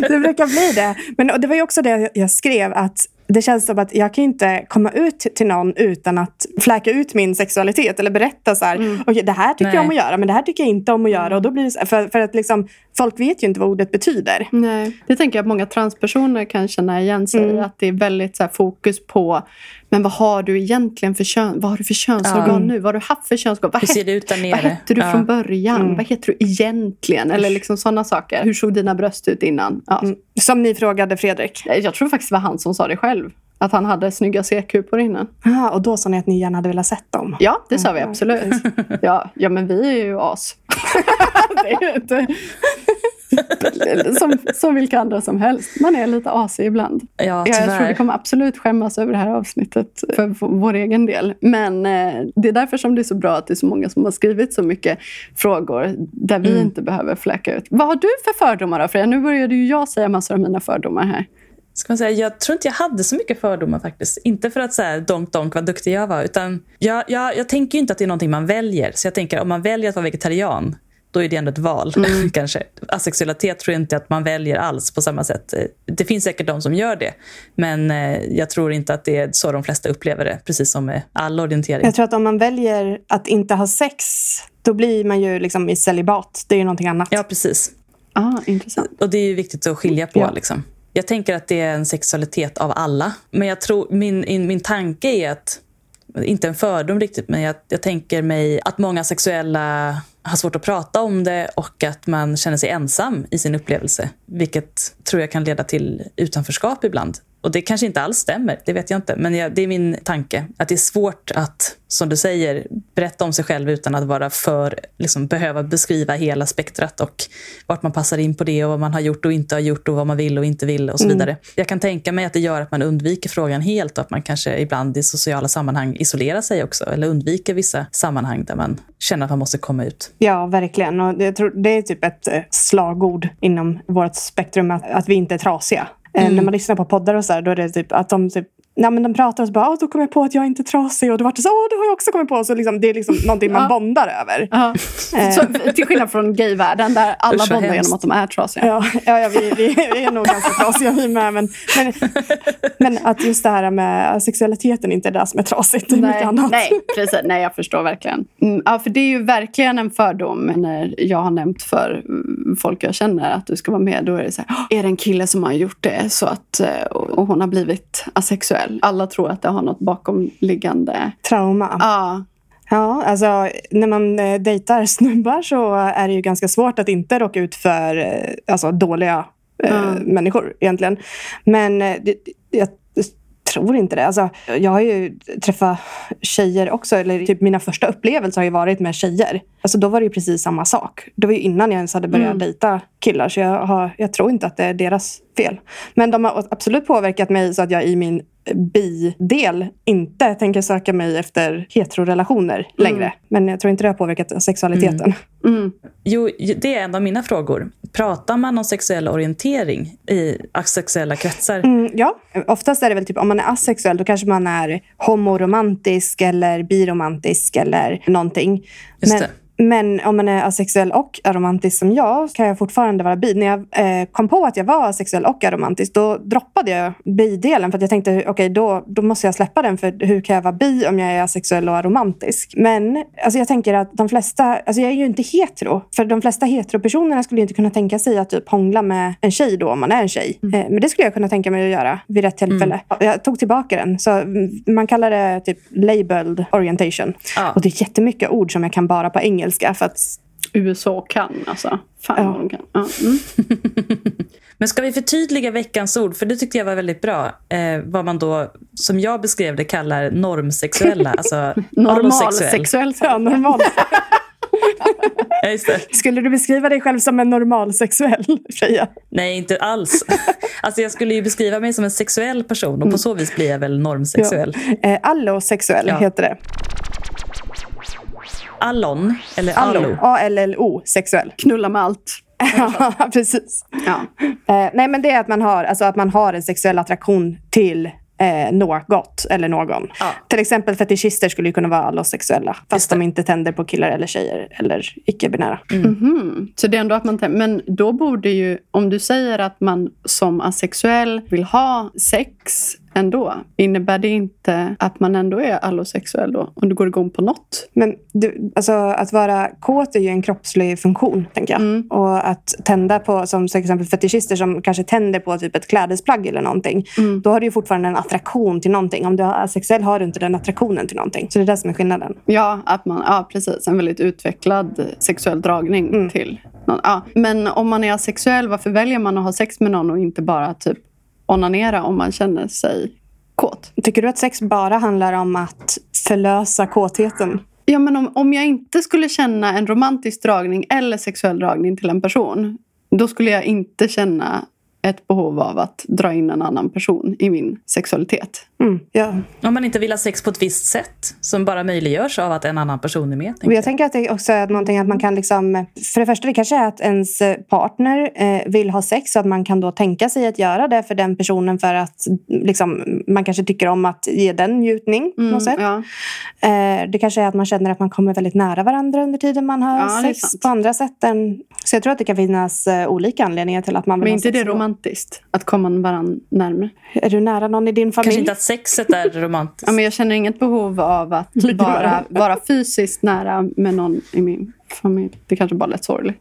Speaker 3: Det brukar bli det. Men det var ju också det jag skrev, att det känns som att jag kan inte komma ut till någon utan att fläka ut min sexualitet eller berätta så här, okej det här tycker
Speaker 2: Nej.
Speaker 3: jag om att göra, men det här tycker jag inte om att göra. Och då blir så, för, för att liksom, folk vet ju inte vad ordet betyder.
Speaker 1: Nej. Det tänker jag att många transpersoner kan känna igen sig i.
Speaker 3: Mm.
Speaker 1: Att det är väldigt så här, fokus på men vad har du egentligen för kön, vad har du för könsorgan
Speaker 2: Ja.
Speaker 1: nu? Vad har du haft för könsorgan? Vad,
Speaker 2: Hur ser
Speaker 1: het-
Speaker 2: det ut där
Speaker 1: vad
Speaker 2: nere?
Speaker 1: hette du
Speaker 2: Ja.
Speaker 1: från början?
Speaker 3: Mm.
Speaker 1: Vad heter du egentligen? Eller liksom sådana saker. Hur såg dina bröst ut innan? Ja.
Speaker 3: Mm. Som ni frågade Fredrik.
Speaker 1: Jag tror faktiskt det var han som sa det själv. Att han hade snygga C-kupor innan.
Speaker 3: Ah, och då sa ni att ni gärna hade velat sett dem.
Speaker 1: Ja, det sa vi
Speaker 3: Ja,
Speaker 1: absolut. Ja, ja men vi är ju as. det är inte... Som, som vilka andra som helst. Man är lite asig ibland.
Speaker 2: Ja,
Speaker 1: Ja, jag tror vi kommer absolut skämmas över det här avsnittet för vår egen del. Men eh, det är därför som det är så bra att det är så många som har skrivit så mycket frågor där vi
Speaker 2: Mm.
Speaker 1: inte behöver fläcka ut. Vad har du för fördomar då Freja? Nu började ju jag säga massor av mina fördomar här.
Speaker 2: Ska man säga, jag tror inte jag hade så mycket fördomar faktiskt. Inte för att säga donk donk vad duktig jag var. Utan jag, jag, jag tänker inte att det är någonting man väljer. Så jag tänker om man väljer att vara vegetarian, då är det ändå ett val. kanske. Asexualitet tror jag inte att man väljer alls på samma sätt. Eh, Det finns säkert de som gör det. Men eh, jag tror inte att det är så de flesta upplever det. Precis som med all orientering.
Speaker 3: Jag tror att om man väljer att inte ha sex, då blir man ju liksom i celibat. Det är ju någonting annat.
Speaker 2: Ja, precis.
Speaker 1: Ah, intressant.
Speaker 2: Och det är viktigt att skilja på.
Speaker 3: Ja.
Speaker 2: Liksom. Jag tänker att det är en sexualitet av alla. Men jag tror, min, in, min tanke är att, inte en fördom riktigt, men jag, jag tänker mig att många sexuella har svårt att prata om det och att man känner sig ensam i sin upplevelse. Vilket tror jag kan leda till utanförskap ibland. Och det kanske inte alls stämmer, det vet jag inte. Men jag, det är min tanke. Att det är svårt att, som du säger, berätta om sig själv utan att vara för, liksom, behöva beskriva hela spektrat och vart man passar in på det och vad man har gjort och inte har gjort och vad man vill och inte vill och så vidare. Jag kan tänka mig att det gör att man undviker frågan helt och att man kanske ibland i sociala sammanhang isolerar sig också eller undviker vissa sammanhang där man känner att man måste komma ut.
Speaker 3: Ja, verkligen. Och jag tror det är typ ett eh, slagord inom vårt spektrum att, att vi inte är trasiga. Eh, När man lyssnar på poddar och så här, då är det typ att de typ Nej, men de pratar och så bara, "Ah, då kom jag på att jag inte är trasig. Och då var det så, åh, det har jag också kommit på. Så liksom, det är liksom någonting man
Speaker 1: Ja.
Speaker 3: bondar över.
Speaker 1: Ja.
Speaker 3: Eh.
Speaker 1: Så, till skillnad från gayvärlden där alla bondar
Speaker 2: hemskt.
Speaker 1: genom att de är trasiga.
Speaker 3: Ja, ja, ja vi, vi, vi är nog ganska trasiga vi med. Men, men, men att just det här med sexualiteten inte är det som är trasigt. Det är mycket
Speaker 1: Nej,
Speaker 3: annat.
Speaker 1: nej, precis. Nej, jag förstår verkligen. Mm, ja, för det är ju verkligen en fördom när jag har nämnt för folk jag känner att du ska vara med. Då är det så här, "Åh, är det en kille som har gjort det så att, eh, och hon har blivit asexuell? Alla tror att det har något bakomliggande.
Speaker 3: Trauma.
Speaker 1: Ja,
Speaker 3: Ja, alltså när man eh, dejtar snubbar så är det ju ganska svårt att inte råka ut för eh, alltså, dåliga eh,
Speaker 1: Mm.
Speaker 3: människor egentligen. Men eh, det, jag tror inte det. Alltså, jag har ju träffat tjejer också. Eller typ mina första upplevelser har ju varit med tjejer. Alltså, då var det ju precis samma sak. Det var ju innan jag ens hade börjat
Speaker 1: Mm.
Speaker 3: dejta killar. Så jag, har, jag tror inte att det är deras fel. Men de har absolut påverkat mig så att jag i min bi-del inte tänker söka mig efter heterorelationer längre. Men jag tror inte det har påverkat sexualiteten.
Speaker 1: Mm.
Speaker 2: Jo, det är en av mina frågor. Pratar man om sexuell orientering i asexuella kretsar?
Speaker 3: Mm, ja, oftast är det väl typ om man är asexuell då kanske man är homoromantisk eller biromantisk eller någonting.
Speaker 2: Just
Speaker 3: Men,
Speaker 2: det.
Speaker 3: Men om man är asexuell och aromantisk som jag kan jag fortfarande vara bi. När jag eh, kom på att jag var asexuell och aromantisk då droppade jag bi-delen för att jag tänkte okej då, då måste jag släppa den för hur kan jag vara bi om jag är asexuell och aromantisk? Men alltså, jag tänker att de flesta, alltså jag är ju inte hetero. För de flesta heteropersonerna skulle inte kunna tänka sig att typ hångla med en tjej då om man är en tjej. Eh, men det skulle jag kunna tänka mig att göra vid rätt tillfälle. Jag tog tillbaka den. Så mm, man kallar det typ labeled orientation.
Speaker 2: Ja.
Speaker 3: Och det är jättemycket ord som jag kan bara på engelska. För att,
Speaker 1: USA kan alltså. Fan
Speaker 3: Ja.
Speaker 1: vad de kan. Ja. Mm.
Speaker 2: Men ska vi förtydliga veckans ord? För det tyckte jag var väldigt bra. Eh, vad man då, som jag beskrev det, kallar normsexuella. Alltså.
Speaker 1: Normalsexuell.
Speaker 3: ja, normal.
Speaker 2: Ja, just det.
Speaker 3: Skulle du beskriva dig själv som en normalsexuell, Freja?
Speaker 2: Nej, inte alls. Alltså jag skulle ju beskriva mig som en sexuell person och på så vis blir jag väl normsexuell.
Speaker 3: Eh, allosexuell
Speaker 2: Ja.
Speaker 3: heter det.
Speaker 2: Allon, eller allo.
Speaker 3: Allo. Sexuell.
Speaker 1: Knulla med allt.
Speaker 3: Ja, precis.
Speaker 1: Ja.
Speaker 3: Eh, nej, men det är att man har, alltså att man har en sexuell attraktion till eh, något eller någon.
Speaker 2: Ja.
Speaker 3: Till exempel fetischister skulle ju kunna vara allosexuella. Fast de inte tänder på killar eller tjejer eller icke-binära.
Speaker 1: Mhm. Så det är ändå att man tänker, men då borde ju, om du säger att man som asexuell vill ha sex ändå, innebär det inte att man ändå är allosexuell då? Om du går igång på något?
Speaker 3: Men du, alltså, att vara kåt är ju en kroppslig funktion, tänker jag.
Speaker 1: Mm.
Speaker 3: Och att tända på, som till exempel fetischister som kanske tänder på typ ett klädesplagg eller någonting.
Speaker 1: Mm.
Speaker 3: Då har du ju fortfarande en attraktion till någonting. Om du är asexuell har du inte den attraktionen till någonting. Så det är det som är skillnaden.
Speaker 1: Ja, att man, ja, precis. En väldigt utvecklad sexuell dragning
Speaker 3: Mm.
Speaker 1: till någon. Ja. Men om man är asexuell, varför väljer man att ha sex med någon och inte bara typ onanera om man känner sig kåt?
Speaker 3: Tycker du att sex bara handlar om att förlösa kåtheten?
Speaker 1: Ja, men om, om jag inte skulle känna en romantisk dragning eller sexuell dragning till en person, då skulle jag inte känna ett behov av att dra in en annan person i min sexualitet.
Speaker 3: Mm, ja.
Speaker 2: Om man inte vill ha sex på ett visst sätt som bara möjliggörs av att en annan person är med. tänker
Speaker 3: Och jag
Speaker 2: jag.
Speaker 3: tänker att det också är någonting att man kan liksom... För det första, det kanske är att ens partner eh, vill ha sex så att man kan då tänka sig att göra det för den personen för att liksom, man kanske tycker om att ge den njutning på något sätt.
Speaker 1: ja.
Speaker 3: Eh, det kanske är att man känner att man kommer väldigt nära varandra under tiden man har
Speaker 1: Ja, det
Speaker 3: sex på andra sätt. Än... Så jag tror att det kan finnas eh, olika anledningar till att man vill
Speaker 1: Men
Speaker 3: ha
Speaker 1: inte
Speaker 3: sex
Speaker 1: det
Speaker 3: ändå.
Speaker 1: romantiskt? Att komma varandra närmare?
Speaker 3: Är du nära någon i din familj?
Speaker 2: Sexet är romantiskt.
Speaker 1: Ja, men jag känner inget behov av att vara, vara fysiskt nära med någon i min familj. Det kanske bara lät sorgligt.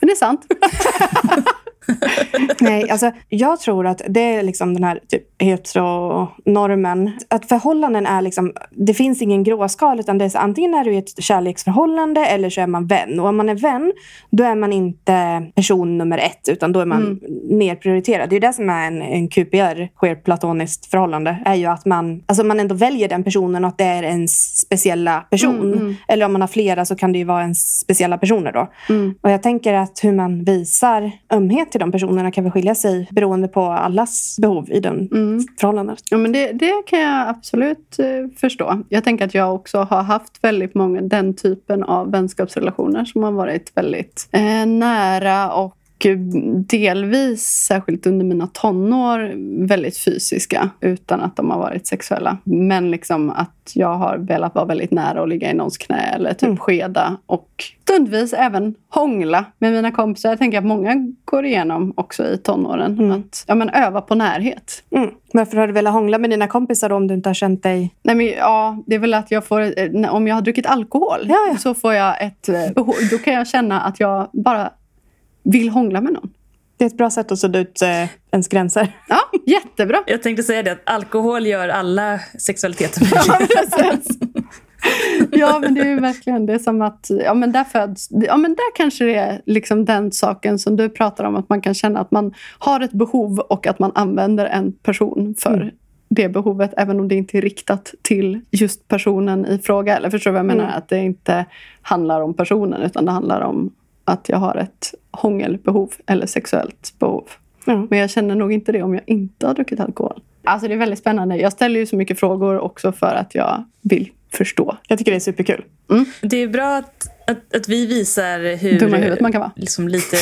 Speaker 1: Men det är sant.
Speaker 3: Nej, alltså jag tror att det är liksom den här typ heteronormen. Att förhållanden är liksom, det finns ingen gråskal utan det är så, antingen är du i ett kärleksförhållande eller så är man vän. Och om man är vän, då är man inte person nummer ett utan då är man
Speaker 1: Mm.
Speaker 3: nerprioriterad. Det är det som är en, en QPR, queer platoniskt förhållande. Är ju att man, alltså man ändå väljer den personen och att det är ens speciella person.
Speaker 1: Mm, mm.
Speaker 3: Eller om man har flera så kan det ju vara ens speciella personer då.
Speaker 1: Mm.
Speaker 3: Och jag tänker att hur man visar ömhet till de personerna kan väl skilja sig beroende på allas behov i den
Speaker 1: Mm.
Speaker 3: förhållandet.
Speaker 1: Ja, men det, det kan jag absolut eh, förstå. Jag tänker att jag också har haft väldigt många den typen av vänskapsrelationer som har varit väldigt eh, nära och delvis, särskilt under mina tonår, väldigt fysiska utan att de har varit sexuella. Men liksom att jag har velat vara väldigt nära och ligga i någons knä eller typ
Speaker 3: Mm.
Speaker 1: skeda och stundvis även hångla med mina kompisar. Jag tänker att många går igenom också i tonåren.
Speaker 3: Mm.
Speaker 1: Att ja, men öva på närhet.
Speaker 3: Mm. Varför har du velat hångla med dina kompisar då, om du inte har känt dig...
Speaker 1: Nej, men, ja, det är väl att jag får, eh, om jag har druckit alkohol
Speaker 3: Ja, ja.
Speaker 1: så får jag ett eh, då kan jag känna att jag bara vill hångla med någon.
Speaker 3: Det är ett bra sätt att sudda ut eh, ens gränser.
Speaker 1: Ja, jättebra.
Speaker 2: Jag tänkte säga det, att alkohol gör alla sexualiteter möjliga.
Speaker 1: Ja, men det är ju verkligen det är som att ja, men där föds, ja, men där kanske det är liksom den saken som du pratar om, att man kan känna att man har ett behov och att man använder en person för
Speaker 3: Mm.
Speaker 1: det behovet, även om det inte är riktat till just personen i fråga. Eller förstår du vad jag menar?
Speaker 3: Mm.
Speaker 1: Att det inte handlar om personen, utan det handlar om att jag har ett hångelbehov eller sexuellt behov.
Speaker 3: Ja.
Speaker 1: Men jag känner nog inte det om jag inte har druckit alkohol. Alltså det är väldigt spännande. Jag ställer ju så mycket frågor också för att jag vill förstå.
Speaker 3: Jag tycker det är superkul.
Speaker 2: Det är bra att, att, att vi visar hur...
Speaker 1: Dumma huvudet man kan vara.
Speaker 2: Liksom lite,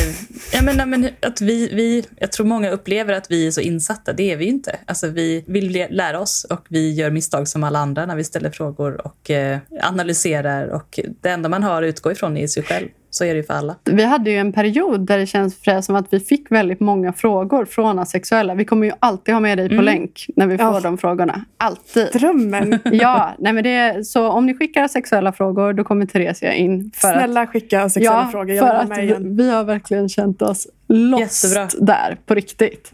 Speaker 2: jag menar, men att vi, vi, jag tror många upplever att vi är så insatta. Det är vi ju inte. Alltså, vi vill lä- lära oss och vi gör misstag som alla andra när vi ställer frågor och eh, analyserar. Och det enda man har att utgå ifrån är sig själv. Så är det ju för alla.
Speaker 1: Vi hade ju en period där det känns som att vi fick väldigt många frågor från asexuella. Vi kommer ju alltid ha med dig på
Speaker 2: Mm.
Speaker 1: länk när vi får
Speaker 3: Ja.
Speaker 1: de frågorna. Alltid.
Speaker 3: Drömmen.
Speaker 1: Ja, nej men det är, så om ni skickar sexuella frågor då kommer Theresia in. För
Speaker 3: Snälla skicka sexuella
Speaker 1: att,
Speaker 3: frågor.
Speaker 1: ja,
Speaker 3: Jag
Speaker 1: för att vi,
Speaker 3: igen.
Speaker 1: vi har verkligen känt oss lost
Speaker 2: Jättebra.
Speaker 1: där på riktigt.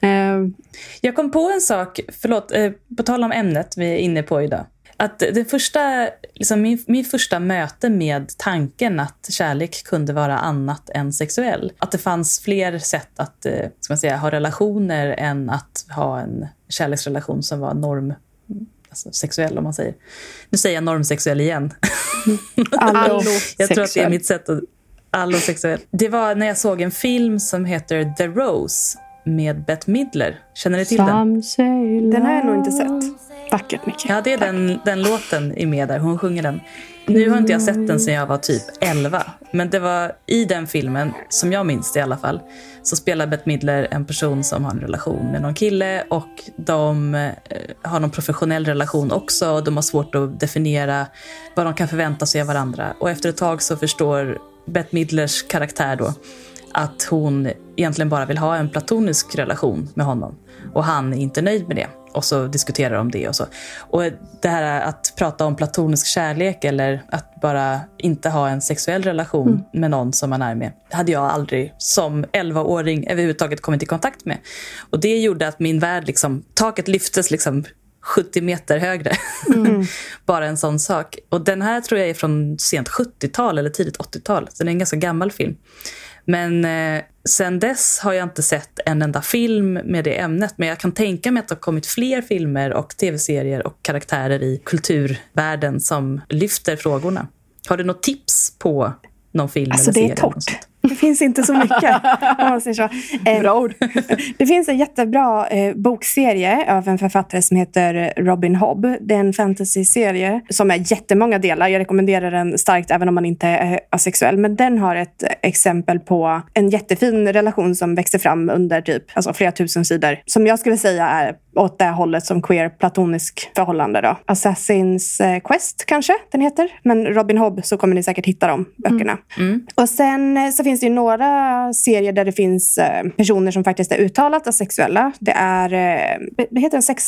Speaker 1: Eh,
Speaker 2: Jag kom på en sak, förlåt, eh, på tal om ämnet vi är inne på idag. Att det första, liksom min, min första möte med tanken att kärlek kunde vara annat än sexuell. Att det fanns fler sätt att eh, ska man säga, ha relationer än att ha en kärleksrelation som var norm, alltså sexuell om man säger. Nu säger jag normsexuell igen. Jag tror att det är
Speaker 1: Sexuell.
Speaker 2: mitt sätt att... Allosexuell. Det var när jag såg en film som heter The Rose med Bette Midler. Känner ni till den?
Speaker 3: Den har jag nog inte sett. Vackert, Nicky.
Speaker 2: Ja, det är den, den låten är med där. Hon sjunger den. Nu har inte jag sett den sedan jag var typ 11. Men det var i den filmen, som jag minns det i alla fall, så spelar Bette Midler en person som har en relation med någon kille och de eh, har någon professionell relation också. Och de har svårt att definiera vad de kan förvänta sig av varandra. Och efter ett tag så förstår Bette Midlers karaktär då att hon egentligen bara vill ha en platonisk relation med honom. Och han är inte nöjd med det. Och så diskuterar de det och så. Och det här att prata om platonisk kärlek eller att bara inte ha en sexuell relation med någon som man är med, hade jag aldrig som 11-åring överhuvudtaget kommit i kontakt med. Och det gjorde att min värld, liksom, taket lyftes liksom 70 meter högre. Bara en sån sak. Och den här tror jag är från sent 70-tal eller tidigt 80-tal. Så den är en ganska gammal film. Men eh, sen dess har jag inte sett en enda film med det ämnet. Men jag kan tänka mig att det har kommit fler filmer och tv-serier och karaktärer i kulturvärlden som lyfter frågorna. Har du något tips på någon film
Speaker 3: Alltså
Speaker 2: eller
Speaker 3: det
Speaker 2: serie?
Speaker 3: är
Speaker 2: eller något
Speaker 3: torrt. Det finns inte så mycket. om man säger så. Eh,
Speaker 1: Bra ord.
Speaker 3: Det finns en jättebra eh, bokserie av en författare som heter Robin Hobb. Det är en fantasyserie som är jättemånga delar. Jag rekommenderar den starkt även om man inte är asexuell. Men den har ett exempel på en jättefin relation som växer fram under typ alltså flera tusen sidor. Som jag skulle säga är åt det hållet som queer platonisk förhållande. Då. Assassin's eh, Quest kanske den heter. Men Robin Hobb så kommer ni säkert hitta de böckerna.
Speaker 2: Mm.
Speaker 3: Och sen eh, så finns det ju några serier där det finns eh, personer som faktiskt är uttalat asexuella. Det är, heter en sex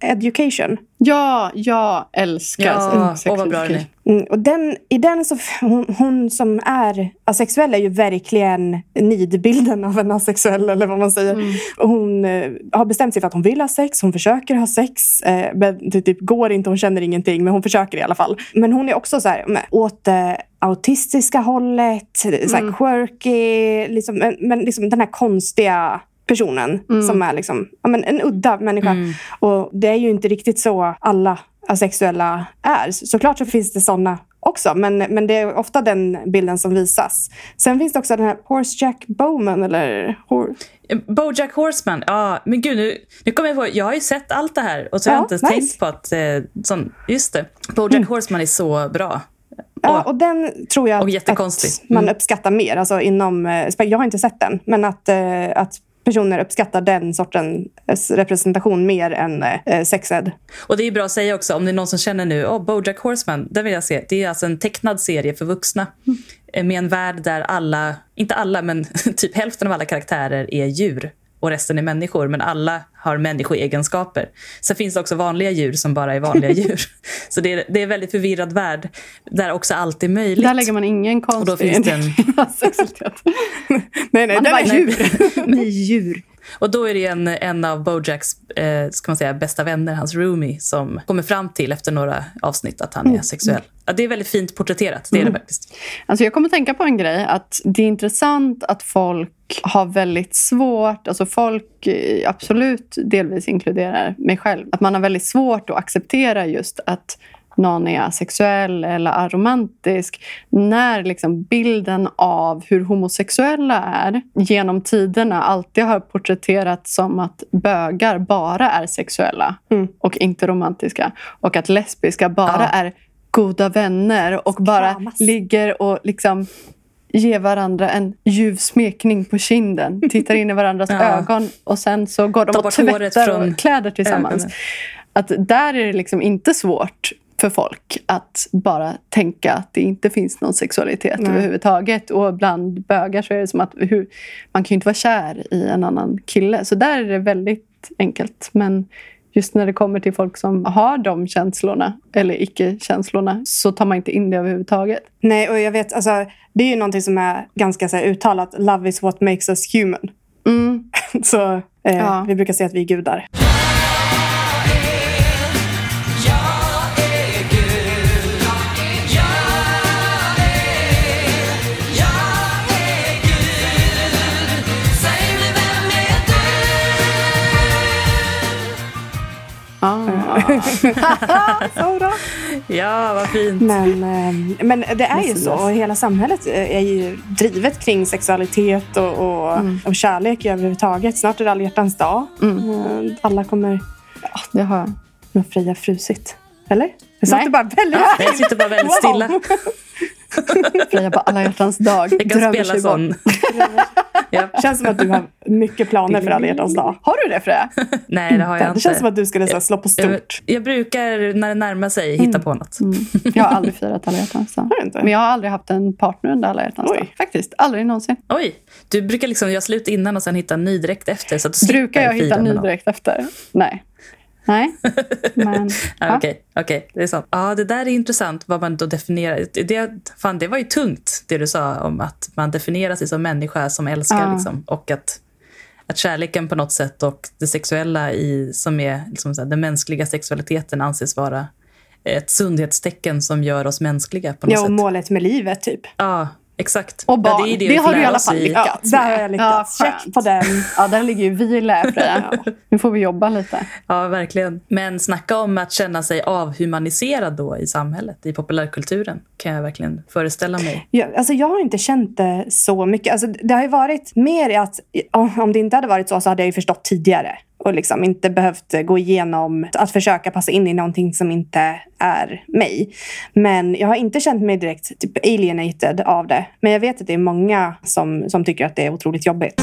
Speaker 3: education.
Speaker 1: Ja, jag älskar
Speaker 2: Ja,
Speaker 1: sex
Speaker 2: vad bra den är.
Speaker 3: Mm, och den, I den så, hon, hon som är asexuell är ju verkligen nidbilden av en asexuell eller vad man säger. Och hon eh, har bestämt sig för att hon vill ha sex, hon försöker ha sex. Eh, men det typ går inte, hon känner ingenting, men hon försöker i alla fall. Men hon är också så här, med, åt det autistiska hållet, så här quirky, liksom, men, men liksom den här konstiga personen som är liksom, ja, men en udda människa. Och det är ju inte riktigt så alla asexuella är. Så- Såklart så finns det såna också, men, men det är ofta den bilden som visas. Sen finns det också den här Horsejack Bowman, eller hor-
Speaker 2: Bojack Horseman, ja men gud nu, nu kommer jag på, jag har ju sett allt det här och så har
Speaker 3: Ja,
Speaker 2: jag inte
Speaker 3: nice.
Speaker 2: tänkt på att, eh, sån, just det, Bojack Horseman är så bra.
Speaker 3: Ja,
Speaker 2: Och-
Speaker 3: den tror jag att, att man
Speaker 2: Mm.
Speaker 3: uppskattar mer. Alltså inom, eh, jag har inte sett den, men att, eh, att personer uppskattar den sortens representation mer än eh, sexed.
Speaker 2: Och det är bra att säga också, om det är någon som känner nu, oh, Bojack Horseman, det vill jag se. Det är alltså en tecknad serie för vuxna. eh, Med en värld där alla, inte alla, men typ hälften av alla karaktärer är djur. Och resten är människor, men alla har människoegenskaper. Sen finns det också vanliga djur som bara är vanliga djur. Så det är, det är en väldigt förvirrad värld, där också allt är möjligt.
Speaker 1: Där lägger man ingen konstig
Speaker 2: Och då finns det en-.
Speaker 3: Nej, nej,
Speaker 1: Man
Speaker 3: den
Speaker 1: är bara
Speaker 3: djur.
Speaker 1: djur.
Speaker 2: Och då är det en, en av Bojacks eh, ska man säga, bästa vänner, hans roomie, som kommer fram till efter några avsnitt att han är sexuell. Ja, det är väldigt fint porträtterat, det är det faktiskt.
Speaker 1: Alltså jag kommer tänka på en grej. att Det är intressant att folk har väldigt svårt, alltså folk eh, absolut delvis inkluderar mig själv, att man har väldigt svårt att acceptera just att någon är asexuell eller aromantisk. När liksom bilden av hur homosexuella är genom tiderna alltid har porträtterats som att bögar bara är sexuella
Speaker 3: Mm.
Speaker 1: och inte romantiska. Och att lesbiska bara
Speaker 2: Ja.
Speaker 1: är goda vänner och bara
Speaker 3: Kramas.
Speaker 1: ligger och liksom ger varandra en ljuv smekning på kinden. Tittar in i varandras
Speaker 2: Ja.
Speaker 1: ögon och sen så går de
Speaker 2: Ta
Speaker 1: och tvättar
Speaker 2: från
Speaker 1: kläder tillsammans.
Speaker 2: ögonen.
Speaker 1: Att där är det liksom inte svårt för folk att bara tänka att det inte finns någon sexualitet
Speaker 3: Nej.
Speaker 1: överhuvudtaget. Och bland bögar så är det som att hur, man kan ju inte vara kär i en annan kille. Så där är det väldigt enkelt. Men just när det kommer till folk som har de känslorna eller icke-känslorna så tar man inte in det överhuvudtaget.
Speaker 3: Nej, och jag vet, alltså, det är ju någonting som är ganska så här, uttalat. Love is what makes us human.
Speaker 1: Mm.
Speaker 3: Så eh,
Speaker 1: Ja.
Speaker 3: vi brukar säga att vi är gudar.
Speaker 1: Ah.
Speaker 2: Ja, vad fint.
Speaker 3: Men, eh, men det är ju så. Och hela samhället eh, är ju drivet kring sexualitet och, och, och kärlek överhuvudtaget. Snart är det alla hjärtans dag. Eh, Alla kommer
Speaker 1: Det har jag.
Speaker 3: med Freja frusit. Eller? Jag satt bara väldigt
Speaker 2: Jag sitter bara väldigt
Speaker 3: Wow.
Speaker 2: stilla.
Speaker 1: Freja på alla hjärtans dag.
Speaker 2: Jag kan
Speaker 1: drömmer
Speaker 2: spela sån. ja.
Speaker 3: känns som att du har mycket planer för alla hjärtans dag.
Speaker 1: Har du det Freja?
Speaker 2: Nej, det har jag
Speaker 3: Det
Speaker 2: inte.
Speaker 3: känns som att du skulle så slå på
Speaker 2: jag,
Speaker 3: stort.
Speaker 2: jag brukar, när det närmar sig, hitta på något.
Speaker 1: Jag har aldrig firat alla hjärtans dag.
Speaker 3: Har du inte?
Speaker 1: Men jag har aldrig haft en partner under alla hjärtans
Speaker 3: Oj.
Speaker 1: dag. Faktiskt. Aldrig någonsin.
Speaker 2: Oj, du brukar liksom göra slut innan och sen hitta en ny direkt efter. Så att du
Speaker 1: Brukar jag hitta
Speaker 2: med
Speaker 1: ny direkt efter? Nej. Nej. Men,
Speaker 2: Ja. Okej, okej, det är sant. Ja, det där är intressant vad man då definierar. Det, fan, det var ju tungt det du sa om att man definierar sig som människa som älskar.
Speaker 1: Ja.
Speaker 2: Liksom, och att, att kärleken på något sätt och det sexuella i, som är liksom här, den mänskliga sexualiteten anses vara ett sundhetstecken som gör oss mänskliga på något
Speaker 3: Ja, och
Speaker 2: sätt.
Speaker 3: målet med livet typ.
Speaker 2: Ja, exakt.
Speaker 1: Och barn.
Speaker 2: Ja,
Speaker 1: det,
Speaker 2: är vi får
Speaker 1: har du i alla fall
Speaker 2: i-
Speaker 3: Ja,
Speaker 1: lyckats
Speaker 3: där har
Speaker 1: med.
Speaker 3: jag lyckats.
Speaker 1: Ja,
Speaker 3: Check på den.
Speaker 1: Ja, där ligger ju vi i lä. Nu får vi jobba lite.
Speaker 2: Ja, verkligen. Men snacka om att känna sig avhumaniserad då i samhället, i populärkulturen, kan jag verkligen föreställa mig.
Speaker 3: Ja, alltså jag har inte känt det så mycket. Alltså det har ju varit mer i att om det inte hade varit så så hade jag ju förstått tidigare. Och liksom inte behövt gå igenom att försöka passa in i någonting som inte är mig. Men jag har inte känt mig direkt typ alienated av det. Men jag vet att det är många som, som tycker att det är otroligt jobbigt.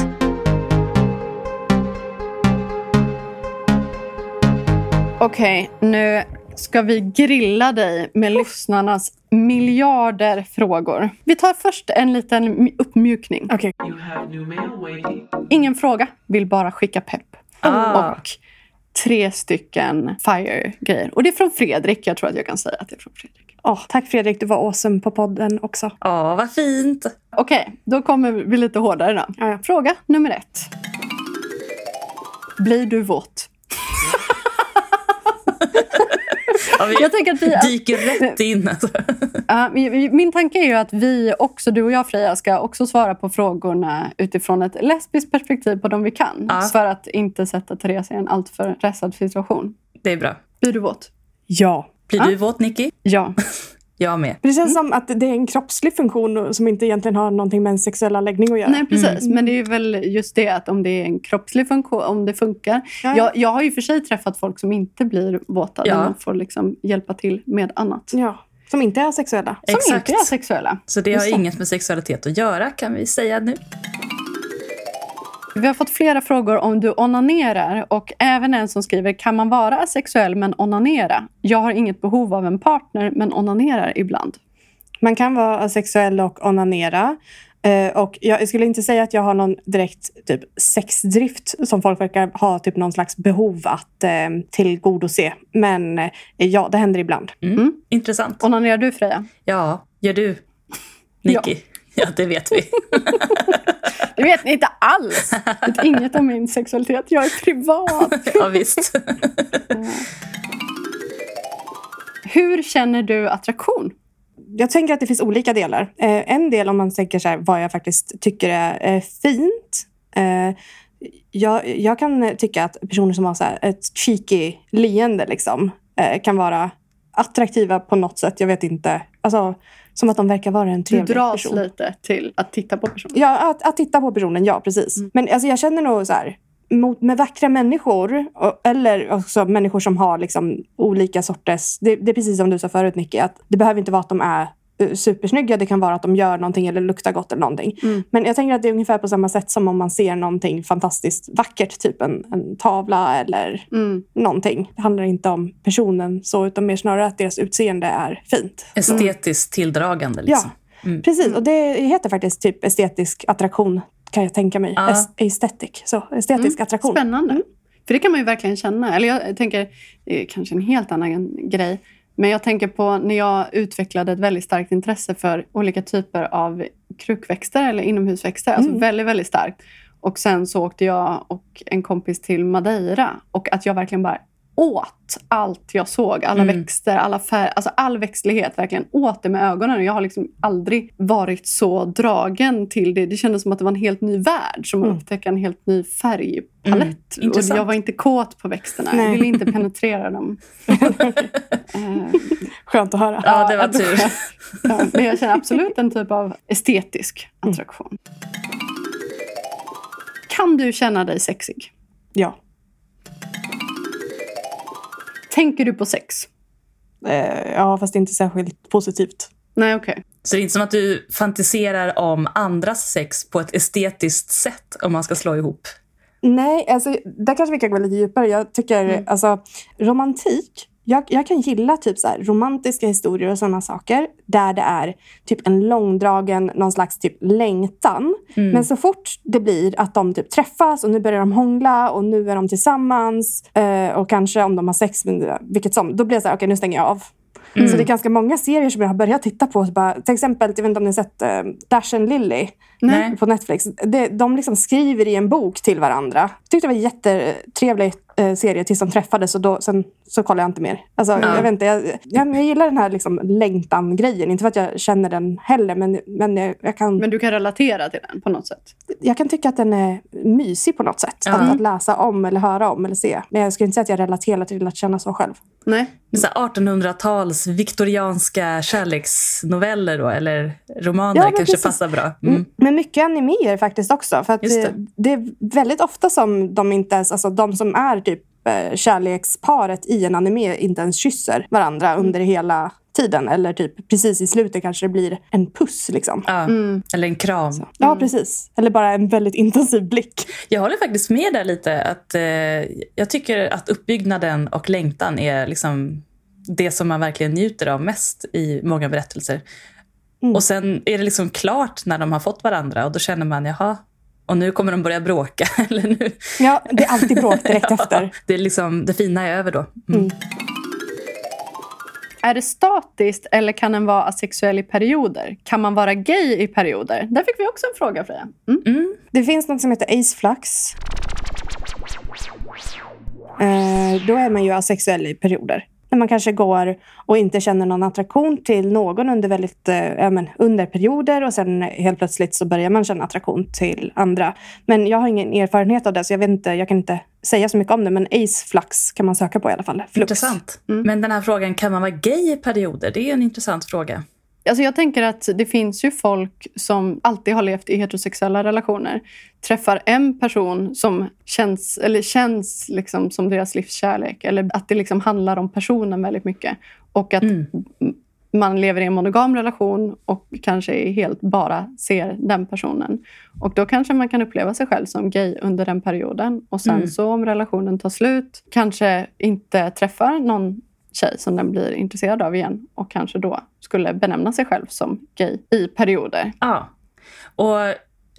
Speaker 1: Okej, nu ska vi grilla dig med lyssnarnas miljarder frågor. Vi tar först en liten uppmjukning.
Speaker 5: Waiting.
Speaker 1: Ingen fråga, vill bara skicka pepp.
Speaker 2: Ah.
Speaker 1: Och tre stycken fire-grejer. Och det är från Fredrik. Jag tror att jag kan säga att det är från Fredrik.
Speaker 3: Åh, tack Fredrik, du var awesome på podden också.
Speaker 2: Ja, vad fint.
Speaker 1: Okej, då kommer vi lite hårdare då.
Speaker 3: Ja, ja.
Speaker 1: Fråga nummer ett. Blir du våt?
Speaker 2: Ja,
Speaker 1: Jag tänker att vi,
Speaker 2: dyker rätt in. Alltså.
Speaker 1: Ja, min tanke är ju att vi också, du och jag Freja, ska också svara på frågorna utifrån ett lesbiskt perspektiv på dem vi kan.
Speaker 2: Ja.
Speaker 1: För att inte sätta Therese i en alltför pressad situation.
Speaker 2: Det är bra.
Speaker 1: Blir du våt?
Speaker 3: Ja.
Speaker 2: Blir
Speaker 1: Ja.
Speaker 2: du våt, Nicky?
Speaker 1: Ja.
Speaker 2: Jag med.
Speaker 3: Det känns som att det är en kroppslig funktion som inte egentligen har någonting med en sexuell läggning att göra.
Speaker 1: Nej, precis. Men det är väl just det att om det är en kroppslig funktion, om det funkar.
Speaker 3: Ja.
Speaker 1: Jag, jag har ju för sig träffat folk som inte blir våta.
Speaker 2: Ja.
Speaker 1: Där man får liksom hjälpa till med annat.
Speaker 3: Ja, som inte är sexuella.
Speaker 1: Som
Speaker 2: Exakt.
Speaker 1: inte är sexuella.
Speaker 2: Så det
Speaker 1: Just
Speaker 2: har
Speaker 1: det.
Speaker 2: inget med sexualitet att göra kan vi säga nu.
Speaker 1: Vi har fått flera frågor om du onanerar och även en som skriver kan man vara asexuell men onanera? Jag har inget behov av en partner men onanerar ibland.
Speaker 3: Man kan vara sexuell och onanera. Eh, och jag, skulle inte säga att jag har någon direkt typ, sexdrift som folk verkar ha typ, någon slags behov att eh, tillgodose. Men eh, ja, det händer ibland.
Speaker 2: Mm. Intressant.
Speaker 1: Onanerar du Freja?
Speaker 2: Ja, gör du, Nicky? Ja. det vet vi.
Speaker 1: Det vet ni inte alls! Vet inget om min sexualitet. Jag är privat.
Speaker 2: ja, visst.
Speaker 1: Hur känner du attraktion?
Speaker 3: Jag tänker att det finns olika delar. Eh, en del om man tänker så här, vad jag faktiskt tycker är eh, fint. Eh, jag, jag kan tycka att personer som har så här, ett cheeky leende liksom, eh, kan vara attraktiva på något sätt. Jag vet inte. Alltså, som att de verkar vara en
Speaker 1: Du
Speaker 3: trevlig
Speaker 1: dras
Speaker 3: person.
Speaker 1: lite till att titta på personen.
Speaker 3: Ja, att, att titta på personen, ja precis.
Speaker 1: Mm.
Speaker 3: Men alltså, jag känner nog så här, mot, med vackra människor, och, eller också människor som har liksom olika sorters... Det, det är precis som du sa förut Nicky, att det behöver inte vara att de är supersnygga. Det kan vara att de gör någonting eller luktar gott eller någonting.
Speaker 1: Mm.
Speaker 3: Men jag tänker att det är ungefär på samma sätt som om man ser någonting fantastiskt vackert, typ en, en tavla eller
Speaker 1: Mm.
Speaker 3: någonting. Det handlar inte om personen så, utan mer snarare att deras utseende är fint.
Speaker 2: Estetiskt tilldragande. Liksom. Mm.
Speaker 3: Precis, och det heter faktiskt typ estetisk attraktion kan jag tänka mig.
Speaker 2: Ja.
Speaker 3: Es- Aesthetic, så estetisk attraktion.
Speaker 1: Spännande.
Speaker 3: Mm.
Speaker 1: För det kan man ju verkligen känna. Eller jag tänker, det är kanske en helt annan grej. Men jag tänker på när jag utvecklade ett väldigt starkt intresse för olika typer av krukväxter eller inomhusväxter. Alltså
Speaker 3: Mm.
Speaker 1: väldigt, väldigt starkt. Och sen så åkte jag och en kompis till Madeira. Och att jag verkligen bara åt allt jag såg. Alla
Speaker 2: Mm.
Speaker 1: växter, alla färger. Alltså all växtlighet. Verkligen åt det med ögonen. Och jag har liksom aldrig varit så dragen till det. Det kändes som att det var en helt ny värld. Som att
Speaker 3: Mm.
Speaker 1: upptäcka en helt ny färgpalett.
Speaker 2: Mm,
Speaker 1: och jag var inte kåt på växterna. Jag
Speaker 3: Nej.
Speaker 1: ville inte penetrera dem. Eh,
Speaker 3: Skönt att höra.
Speaker 2: Ja, det var tur.
Speaker 1: ja, men jag känner absolut en typ av estetisk attraktion. Kan du känna dig sexig?
Speaker 3: Ja.
Speaker 1: Tänker du på sex?
Speaker 3: Eh, ja, fast inte särskilt positivt.
Speaker 1: Nej, okej.
Speaker 2: Så det är inte som att du fantiserar om andras sex på ett estetiskt sätt om man ska slå ihop.
Speaker 3: Nej, alltså, där kanske vi kan gå lite djupare. Jag tycker
Speaker 1: Mm.
Speaker 3: alltså, romantik, jag, jag kan gilla typ så romantiska historier och sådana saker där det är typ en långdragen, någon slags typ längtan.
Speaker 2: Mm.
Speaker 3: Men så fort det blir att de typ träffas och nu börjar de hångla och nu är de tillsammans eh, och kanske om de har sex, vilket som, då blir jag så här, okej nu stänger jag av.
Speaker 2: Mm.
Speaker 3: Så det är ganska många serier som jag har börjat titta på. Bara, till exempel, jag vet inte om ni har sett eh, Dash and Lily
Speaker 2: Nej.
Speaker 3: på Netflix. Det, de liksom skriver i en bok till varandra. Tyckte det var en jättetrevlig eh, serie tills de träffades och då, sen så kollade jag inte mer. Alltså,
Speaker 2: Ja.
Speaker 3: jag, vet inte, jag, jag, jag gillar den här liksom längtan-grejen. Inte för att jag känner den heller, men, men, jag, jag, kan,
Speaker 1: Men du kan relatera till den på något sätt?
Speaker 3: jag kan tycka att den är mysig på något sätt.
Speaker 2: Ja.
Speaker 3: Att, att läsa om eller höra om eller se. Men jag skulle inte säga att jag relaterar till att känna så själv.
Speaker 1: Nej.
Speaker 2: Så här 1800-tals viktorianska kärleksnoveller då, eller romaner
Speaker 3: Ja,
Speaker 2: kanske
Speaker 3: precis.
Speaker 2: passar bra.
Speaker 3: Mm.
Speaker 2: Mm.
Speaker 3: Men mycket animéer faktiskt också. För att
Speaker 2: Just
Speaker 3: det.
Speaker 2: det.
Speaker 3: Är väldigt ofta som de inte ens, alltså de som är typ eh, kärleksparet i en anime inte ens kysser varandra under hela tiden. Eller typ precis i slutet kanske det blir en puss. Liksom.
Speaker 2: Ja.
Speaker 1: Mm.
Speaker 2: Eller en kram.
Speaker 3: Ja, precis. Eller bara en väldigt intensiv blick.
Speaker 2: Jag håller faktiskt med där lite. Att, eh, jag tycker att uppbyggnaden och längtan är liksom det som man verkligen njuter av mest i många berättelser.
Speaker 3: Mm.
Speaker 2: Och sen är det liksom klart när de har fått varandra och då känner man, jaha, och nu kommer de börja bråka. Eller nu.
Speaker 3: Ja, det är alltid bråk direkt
Speaker 2: Ja,
Speaker 3: efter.
Speaker 2: Det, är liksom, det fina är över då. Mm.
Speaker 3: Mm.
Speaker 1: Är det statiskt eller kan den vara asexuell i perioder? Kan man vara gay i perioder? Där fick vi också en fråga, Freja. Mm.
Speaker 2: Mm.
Speaker 3: Det finns något som heter Ace Flux. Eh, då är man ju asexuell i perioder. När man kanske går och inte känner någon attraktion till någon under, väldigt, eh, men under perioder och sen helt plötsligt så börjar man känna attraktion till andra. Men jag har ingen erfarenhet av det så jag, vet inte, jag kan inte säga så mycket om det. Men Ace Flux kan man söka på i alla fall. Flux.
Speaker 2: Intressant.
Speaker 1: Mm.
Speaker 2: Men den här frågan, kan man vara gay i perioder? Det är en intressant fråga.
Speaker 1: Alltså jag tänker att det finns ju folk som alltid har levt i heterosexuella relationer. Träffar en person som känns, eller känns liksom som deras livskärlek. Eller att det liksom handlar om personen väldigt mycket. Och att
Speaker 2: Mm.
Speaker 1: man lever i en monogam relation och kanske helt bara ser den personen. Och då kanske man kan uppleva sig själv som gay under den perioden. Och sen
Speaker 2: Mm.
Speaker 1: så om relationen tar slut, kanske inte träffar någon tjej som den blir intresserad av igen och kanske då skulle benämna sig själv som gay i perioder.
Speaker 2: Ja. Och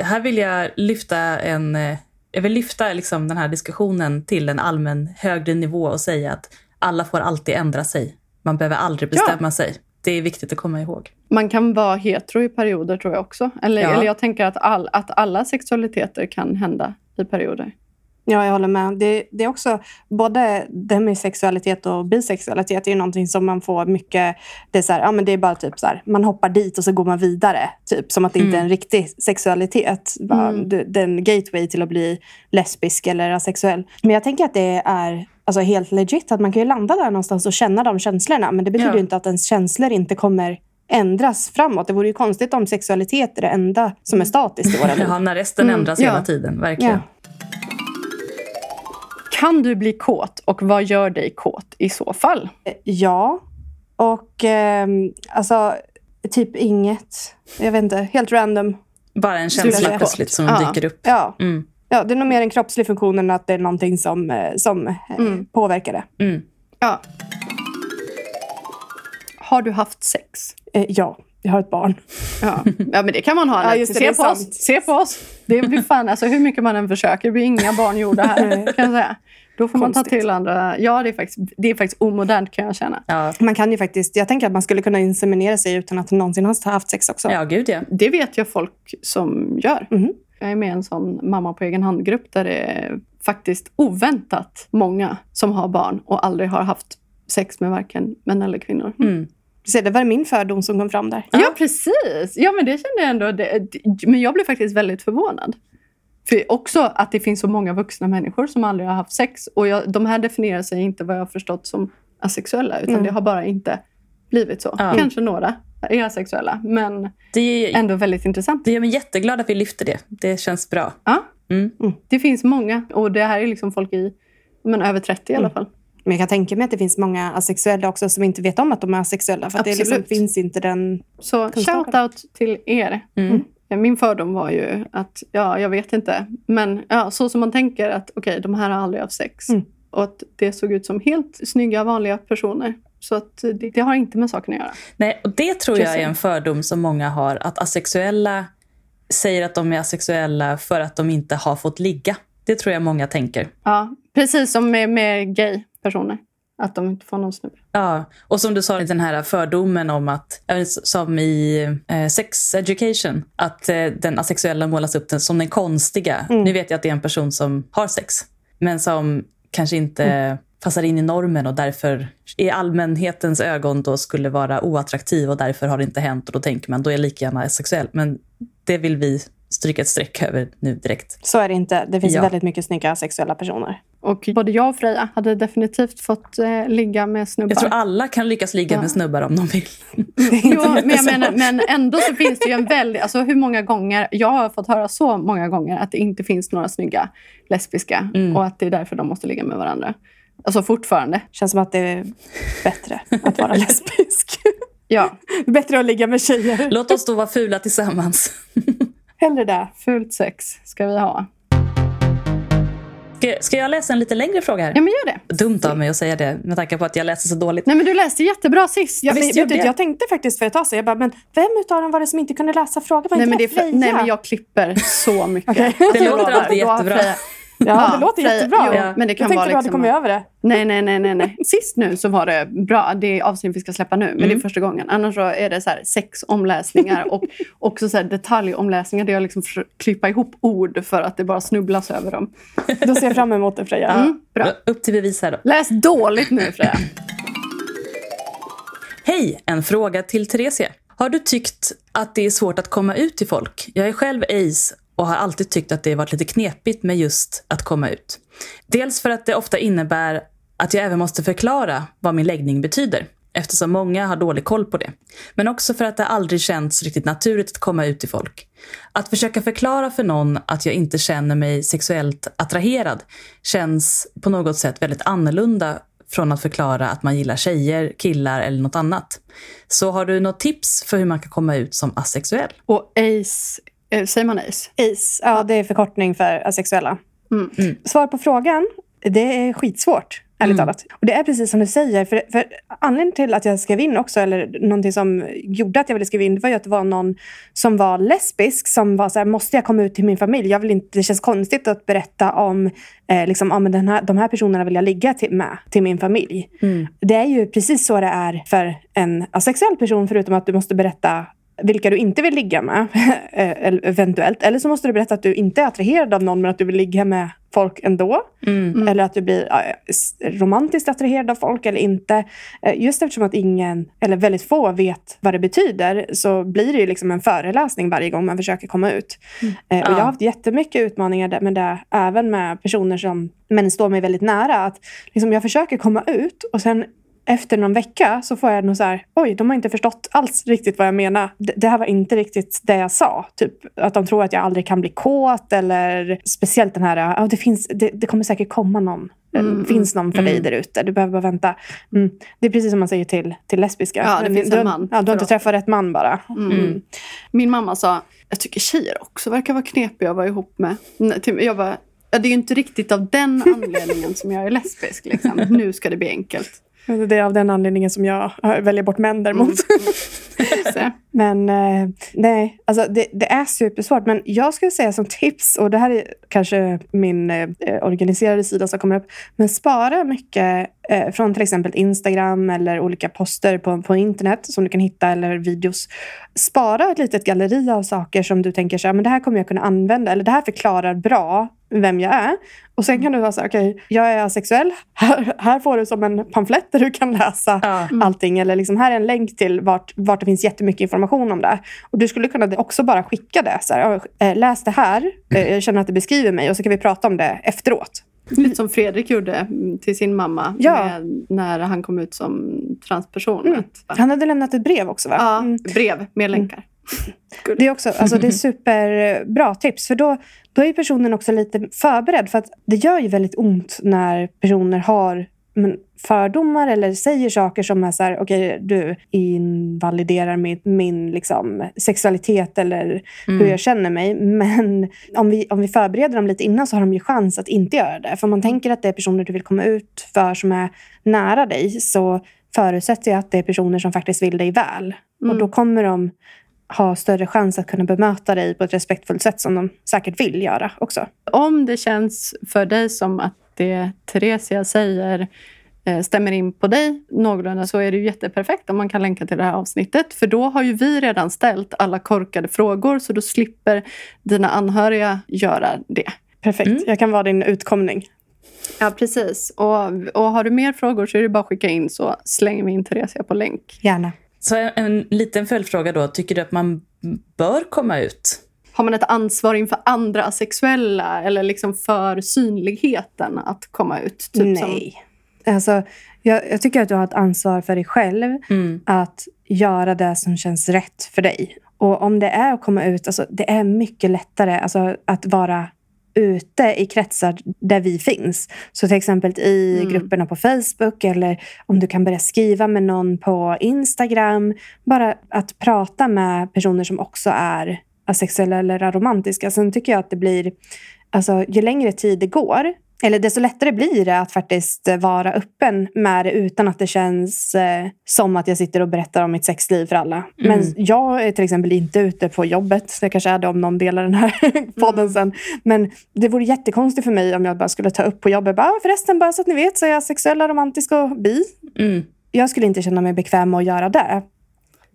Speaker 2: här vill jag lyfta en... eh, Jag vill lyfta liksom den här diskussionen till en allmän högre nivå och säga att alla får alltid ändra sig. Man behöver aldrig bestämma sig. Det är viktigt att komma ihåg.
Speaker 1: Man kan vara hetero i perioder tror jag också. Eller,
Speaker 2: Ja.
Speaker 1: eller jag tänker att, all, att alla sexualiteter kan hända i perioder.
Speaker 3: Ja, jag håller med. Det, det är också både demisexualitet och bisexualitet är ju någonting som man får mycket... Det är, så här, ja, men det är bara typ så här, man hoppar dit och så går man vidare. Typ som att det inte är en riktig sexualitet. Bara,
Speaker 1: Mm.
Speaker 3: du- Den gateway till att bli lesbisk eller asexuell. Men jag tänker att det är alltså helt legit. Att man kan ju landa där någonstans och känna de känslorna. Men det betyder
Speaker 2: Ja.
Speaker 3: ju inte att ens känslor inte kommer ändras framåt. Det vore ju konstigt om sexualitet är det enda som är statiskt i våra liv.
Speaker 2: Ja, när resten
Speaker 1: Mm,
Speaker 2: ändras
Speaker 1: ja.
Speaker 2: hela tiden. Verkligen.
Speaker 3: Ja.
Speaker 1: Kan du bli kåt och vad gör dig kåt i så fall?
Speaker 3: Ja. Och ehm, alltså, typ inget. Jag vet inte, helt random.
Speaker 2: Bara en känsla plötsligt som
Speaker 1: Ja.
Speaker 2: dyker upp.
Speaker 3: Ja.
Speaker 2: Mm.
Speaker 3: ja, det är nog mer en kroppslig funktion än att det är någonting som, eh, som eh,
Speaker 1: Mm.
Speaker 3: påverkar det.
Speaker 2: Mm.
Speaker 1: Ja. Har du haft sex?
Speaker 3: Eh, ja, jag har ett barn.
Speaker 1: Ja, ja men det kan man ha.
Speaker 3: Ja, just det,
Speaker 1: Se
Speaker 3: det
Speaker 1: på oss. Se på oss. Det blir fan, alltså, hur mycket man än försöker, det blir inga barn gjorda här. Kan jag säga. Då får man ta
Speaker 3: Konstigt.
Speaker 1: till andra. Ja, det är, faktiskt, det är faktiskt omodernt kan jag känna.
Speaker 2: Ja.
Speaker 3: Man kan ju faktiskt, jag tänker att man skulle kunna inseminera sig utan att någonsin ha haft sex också.
Speaker 2: ja, gud ja.
Speaker 1: Det vet jag folk som gör.
Speaker 3: Mhm.
Speaker 1: Jag är med i en sån mamma på egen hand-grupp där det är faktiskt oväntat många som har barn och aldrig har haft sex med varken män eller kvinnor.
Speaker 2: Mm.
Speaker 3: Se, det var min fördom som kom fram där.
Speaker 1: Ja, precis. Ja, men det kände jag ändå. Det, men jag blev faktiskt väldigt förvånad. För också att det finns så många vuxna människor som aldrig har haft sex. Och jag, de här definierar sig inte vad jag har förstått som asexuella, utan
Speaker 3: Mm.
Speaker 1: det har bara inte blivit så.
Speaker 2: Ja.
Speaker 1: Kanske några är asexuella, men
Speaker 2: Det, är,
Speaker 1: ändå väldigt intressant.
Speaker 2: det gör mig jätteglad att vi lyfter det. Det känns bra.
Speaker 1: Ja,
Speaker 2: Mm.
Speaker 1: det finns många. Och det här är liksom folk i men, över 30 i alla fall.
Speaker 3: Men jag kan tänka mig att det finns många asexuella också som inte vet om att de är asexuella. För att det liksom
Speaker 1: Absolut.
Speaker 3: finns inte den...
Speaker 1: Så shout-out till er.
Speaker 2: Mm.
Speaker 1: Min fördom var ju att, ja, jag vet inte. Men ja, så som man tänker att okej, de här har aldrig haft sex.
Speaker 3: Mm.
Speaker 1: Och att det såg ut som helt snygga, vanliga personer. Så att det, det har inte med saken att göra.
Speaker 2: Nej, och det tror jag är en fördom som många har. Att asexuella säger att de är asexuella för att de inte har fått ligga. Det tror jag många tänker.
Speaker 1: Ja, precis som med, med gay-personer. Att de inte får någon snubbe.
Speaker 2: Ja, och som du sa, den här fördomen om att, eh, som i eh, sex education, att eh, den asexuella målas upp den, som den konstiga.
Speaker 3: Mm.
Speaker 2: Nu vet jag att det är en person som har sex, men som kanske inte passar in i normen och därför i allmänhetens ögon då skulle vara oattraktiv och därför har det inte hänt och då tänker man då är jag lika gärna sexuell. Men det vill vi stryka ett streck över nu direkt.
Speaker 3: Så är det inte. Det finns
Speaker 2: Ja.
Speaker 3: väldigt mycket snygga sexuella personer.
Speaker 1: Och både jag och Freja hade definitivt fått eh, ligga med snubbar.
Speaker 2: Jag tror alla kan lyckas ligga
Speaker 1: Ja.
Speaker 2: med snubbar om de vill.
Speaker 1: Jo, men, jag menar, men ändå så finns det ju en väldigt... Alltså hur många gånger... Jag har fått höra så många gånger att det inte finns några snygga lesbiska
Speaker 2: Mm.
Speaker 1: och att det är därför de måste ligga med varandra. Alltså fortfarande.
Speaker 3: Känns som att det är bättre att vara lesbisk.
Speaker 1: Ja,
Speaker 3: bättre att ligga med tjejer.
Speaker 2: Låt oss då vara fula tillsammans.
Speaker 3: Hellre det.
Speaker 1: fult sex ska vi ha.
Speaker 2: Ska, ska jag läsa en lite längre fråga här?
Speaker 1: Ja, men gör det.
Speaker 2: Dumt av mig att säga det med tanke på att jag läser så dåligt.
Speaker 1: Nej, men du läste jättebra sist.
Speaker 3: Ja,
Speaker 2: visst
Speaker 3: men, vet
Speaker 2: jag.
Speaker 3: jag tänkte faktiskt för ett tag sedan, jag bara, men vem utav dem var det som inte kunde läsa frågan? Var
Speaker 1: Nej,
Speaker 3: inte
Speaker 1: men det är för, nej, men jag klipper så mycket.
Speaker 3: Okej.
Speaker 2: Det
Speaker 1: Jag
Speaker 2: låter alltid jättebra.
Speaker 3: Ja, det låter jättebra.
Speaker 1: Jo, men det kan
Speaker 3: jag tänkte
Speaker 1: vara
Speaker 3: du hade
Speaker 1: liksom
Speaker 3: kommit över det.
Speaker 1: Nej, nej, nej, nej, nej. Sist nu så var det bra. Det är avsnitt vi ska släppa nu, men det är
Speaker 2: Mm.
Speaker 1: första gången. Annars så är det så här sex omläsningar och också så här detaljomläsningar där jag liksom klippa ihop ord för att det bara snubblas över dem.
Speaker 3: Då ser jag fram emot det Freja.
Speaker 1: Mm, bra.
Speaker 2: Upp till bevis här då.
Speaker 1: Läs dåligt nu, Freja.
Speaker 2: Hej! En fråga till Theresia. Har du tyckt att det är svårt att komma ut till folk? Jag är själv ace och har alltid tyckt att det varit lite knepigt med just att komma ut. Dels för att det ofta innebär att jag även måste förklara vad min läggning betyder eftersom många har dålig koll på det. Men också för att det aldrig känts riktigt naturligt att komma ut till folk. Att försöka förklara för någon att jag inte känner mig sexuellt attraherad känns på något sätt väldigt annorlunda från att förklara att man gillar tjejer, killar eller något annat. Så har du något tips för hur man kan komma ut som asexuell?
Speaker 1: Och ace, säger man ace?
Speaker 3: ACE, ja det är förkortning för asexuella.
Speaker 1: Mm.
Speaker 2: Mm.
Speaker 3: Svar på frågan, det är skitsvårt. Ärligt
Speaker 2: Mm.
Speaker 3: talat. Och det är precis som du säger. För, för anledningen till att jag skrev in också, eller någonting som gjorde att jag ville skriva in, det var ju att det var någon som var lesbisk som var så här, måste jag komma ut till min familj? Jag vill inte, det känns konstigt att berätta om, eh, liksom, ja, men den här, de här personerna vill jag ligga till, med till min familj.
Speaker 2: Mm.
Speaker 3: Det är ju precis så det är för en asexuell person, förutom att du måste berätta vilka du inte vill ligga med, eh, eventuellt. Eller så måste du berätta att du inte är attraherad av någon men att du vill ligga med folk ändå.
Speaker 2: Mm.
Speaker 3: Eller att du blir romantiskt attraherad av folk eller inte. Eh, Just eftersom att ingen, eller väldigt få, vet vad det betyder så blir det ju liksom en föreläsning varje gång man försöker komma ut. Eh, Och jag
Speaker 2: Ja.
Speaker 3: har haft jättemycket utmaningar där- med det, även med personer som men står mig väldigt nära. Att liksom jag försöker komma ut och sen efter någon vecka så får jag nog så här, oj, de har inte förstått alls riktigt vad jag menar. Det, det här var inte riktigt det jag sa. Typ att de tror att jag aldrig kan bli kåt eller speciellt den här, ja, det, finns, det, det kommer säkert komma någon.
Speaker 1: Mm,
Speaker 3: Det finns någon för dig där ute. Du behöver bara vänta. Mm. Det är precis som man säger till, till lesbiska.
Speaker 1: Ja, det
Speaker 3: Men
Speaker 1: finns
Speaker 3: du,
Speaker 1: en man
Speaker 3: Ja, du har inte träffat rätt man bara.
Speaker 1: Mm. Min mamma sa, jag tycker tjejer också verkar vara knepiga att vara ihop med. Jag bara, ja, det är ju inte riktigt av den anledningen som jag är lesbisk. Liksom. Nu ska det bli enkelt.
Speaker 3: Det är av den anledningen som jag väljer bort män däremot.
Speaker 1: Så.
Speaker 3: Men eh, nej, alltså det, det är supersvårt. Men jag skulle säga som tips, och det här är kanske min eh, organiserade sida som kommer upp, men spara mycket eh, från till exempel Instagram eller olika poster på, på internet som du kan hitta eller videos. Spara ett litet galleri av saker som du tänker så här, men det här kommer jag kunna använda eller det här förklarar bra vem jag är. Och sen kan du vara så här, okej, jag är asexuell. Här, här får du som en pamflett där du kan läsa
Speaker 2: Ja.
Speaker 3: allting. Eller liksom, här är en länk till vart, vart det finns jättemycket information om det. Och du skulle kunna också bara skicka det. Så här, "Ja, eh, läs det här, Eh, jag känner att det beskriver mig och så kan vi prata om det efteråt.
Speaker 1: Lite som Fredrik gjorde mm, till sin mamma
Speaker 3: Ja.
Speaker 1: med, när han kom ut som transperson.
Speaker 3: Mm. Han hade lämnat ett brev också va?
Speaker 1: Ja,
Speaker 3: Mm.
Speaker 1: brev med länkar.
Speaker 3: Det är, också, alltså det är superbra tips. För då, då är personen också lite förberedd. För att det gör ju väldigt ont när personer har men, fördomar eller säger saker som är så här, okej, du invaliderar min, min liksom, sexualitet eller hur jag känner mig. Men om vi, om vi förbereder dem lite innan så har de ju chans att inte göra det. För om man tänker att det är personer du vill komma ut för som är nära dig så förutsätter jag att det är personer som faktiskt vill dig väl. Och då kommer de ha större chans att kunna bemöta dig på ett respektfullt sätt som de säkert vill göra också.
Speaker 1: Om det känns för dig som att det Theresia säger eh, stämmer in på dig någorlunda så är det ju jätteperfekt om man kan länka till det här avsnittet. För då har ju vi redan ställt alla korkade frågor så då slipper dina anhöriga göra det.
Speaker 3: Perfekt. Jag kan vara din utkomning.
Speaker 1: Ja, precis. Och, och har du mer frågor så är det bara att skicka in så slänger vi in Theresia på länk.
Speaker 3: Gärna.
Speaker 2: Så en, en liten följdfråga då. Tycker du att man bör komma ut?
Speaker 1: Har man ett ansvar inför andra asexuella eller liksom för synligheten att komma ut? Typ Som,
Speaker 3: Nej. Alltså, jag, jag tycker att du har ett ansvar för dig själv
Speaker 2: Mm.
Speaker 3: att göra det som känns rätt för dig. Och om det är att komma ut, alltså, det är mycket lättare alltså, att vara ute i kretsar där vi finns. Så till exempel i
Speaker 1: Mm.
Speaker 3: grupperna på Facebook eller om du kan börja skriva med någon på Instagram. Bara att prata med personer som också är asexuella eller aromantiska. Sen tycker jag att det blir, alltså ju längre tid det går, eller desto lättare blir det att faktiskt vara öppen med det utan att det känns eh, som att jag sitter och berättar om mitt sexliv för alla. Men jag är till exempel inte ute på jobbet. Så jag kanske är det om någon delar den här podden sen. Men det vore jättekonstigt för mig om jag bara skulle ta upp på jobbet. Bara, "Ah, förresten, bara så att ni vet så är jag sexuell, romantisk och bi.
Speaker 2: Mm.
Speaker 3: Jag skulle inte känna mig bekväm med att göra det.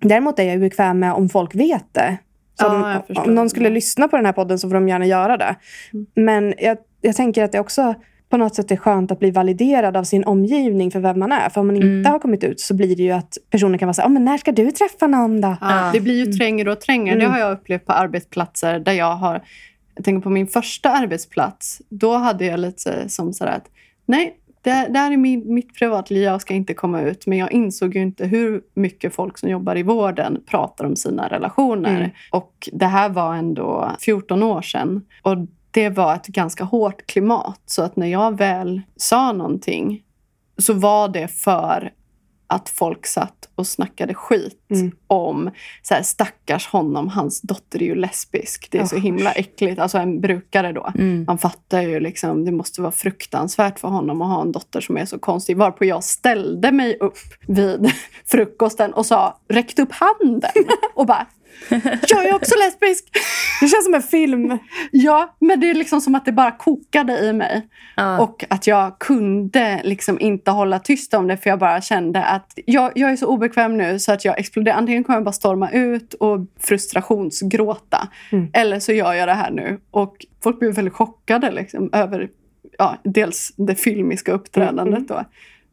Speaker 3: Däremot är jag bekväm med om folk vet det. Så
Speaker 1: Ja,
Speaker 3: om, om någon skulle lyssna på den här podden så får de gärna göra det. Men jag, jag tänker att det också på något sätt är skönt att bli validerad av sin omgivning för vem man är. För om man inte har kommit ut så blir det ju att personen kan vara så här, "Ja, men när ska du träffa någon då?
Speaker 1: Ja, det blir ju trängre och trängre. Det har jag upplevt på arbetsplatser där jag har... Jag tänker på min första arbetsplats. Då hade jag lite som så här att nej, det, det här är min, mitt privatliv, jag ska inte komma ut. Men jag insåg ju inte hur mycket folk som jobbar i vården pratar om sina relationer.
Speaker 3: Mm.
Speaker 1: Och det här var ändå 14 år sedan. Och det var ett ganska hårt klimat. Så att när jag väl sa någonting så var det för att folk satt och snackade skit
Speaker 3: Mm.
Speaker 1: om så här, stackars honom, hans dotter är ju lesbisk. Det är så
Speaker 3: Usch.
Speaker 1: himla äckligt. Alltså en brukare då.
Speaker 2: Mm.
Speaker 1: Man fattar ju liksom, det måste vara fruktansvärt för honom att ha en dotter som är så konstig. Varpå jag ställde mig upp vid frukosten och sa, räckte upp handen och bara jag är också lesbisk!
Speaker 3: Det känns som en film.
Speaker 1: Ja, men det är liksom som att det bara kokade i mig.
Speaker 2: Ja.
Speaker 1: Och att jag kunde liksom inte hålla tyst om det för jag bara kände att jag, jag är så obekväm nu så att jag exploderar. Antingen kommer jag bara storma ut och frustrationsgråta.
Speaker 3: Mm.
Speaker 1: Eller så gör jag det här nu. Och folk blev väldigt chockade liksom, över ja, dels det filmiska uppträdandet. Då.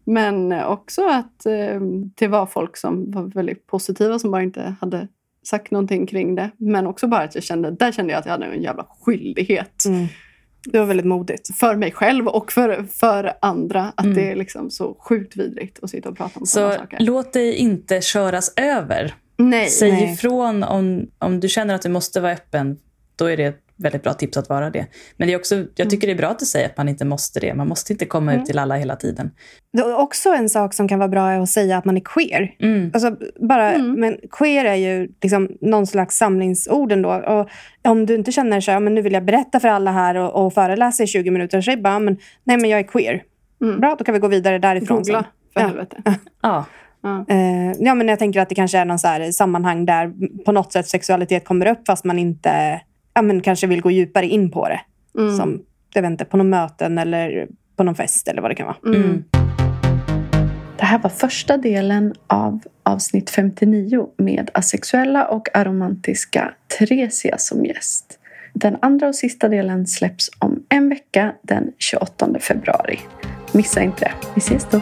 Speaker 1: Men också att eh, det var folk som var väldigt positiva som bara inte hade sagt någonting kring det. Men också bara att jag kände, där kände jag att jag hade en jävla skyldighet
Speaker 3: Mm. Det var väldigt modigt.
Speaker 1: för mig själv och för, för andra. Att
Speaker 2: Mm.
Speaker 1: det är liksom så sjukt vidrigt att sitta och prata om
Speaker 2: Så
Speaker 1: sådana saker.
Speaker 2: låt dig inte köras över.
Speaker 1: Nej,
Speaker 2: Säg
Speaker 3: nej.
Speaker 2: ifrån om, om du känner att du måste vara öppen. Då är det väldigt bra tips att vara det. Men det är också, jag tycker det är bra att du säger att man inte måste det. Man måste inte komma ut till alla hela tiden.
Speaker 3: Det är också en sak som kan vara bra är att säga att man är queer.
Speaker 2: Mm.
Speaker 3: Alltså, bara,
Speaker 1: Mm.
Speaker 3: Men queer är ju liksom någon slags samlingsord ändå. Och om du inte känner så här, men nu vill jag berätta för alla här och, och föreläsa i 20 minuter, så är det bara, men, nej men jag är queer.
Speaker 1: Mm.
Speaker 3: Bra, då kan vi gå vidare därifrån
Speaker 1: Googla,
Speaker 3: sen.
Speaker 1: för
Speaker 3: Ja.
Speaker 1: helvete.
Speaker 2: Ja.
Speaker 1: Ja.
Speaker 3: Eh, ja, men jag tänker att det kanske är någon så sammanhang där på något sätt sexualitet kommer upp fast man inte ja, men kanske vill gå djupare in på det.
Speaker 1: Mm.
Speaker 3: Som jag vet inte, på någon möten eller på någon fest eller vad det kan vara.
Speaker 2: Mm.
Speaker 1: Det här var första delen av avsnitt 59 med asexuella och aromantiska Theresia som gäst. Den andra och sista delen släpps om en vecka den 28 februari. Missa inte. Vi ses då.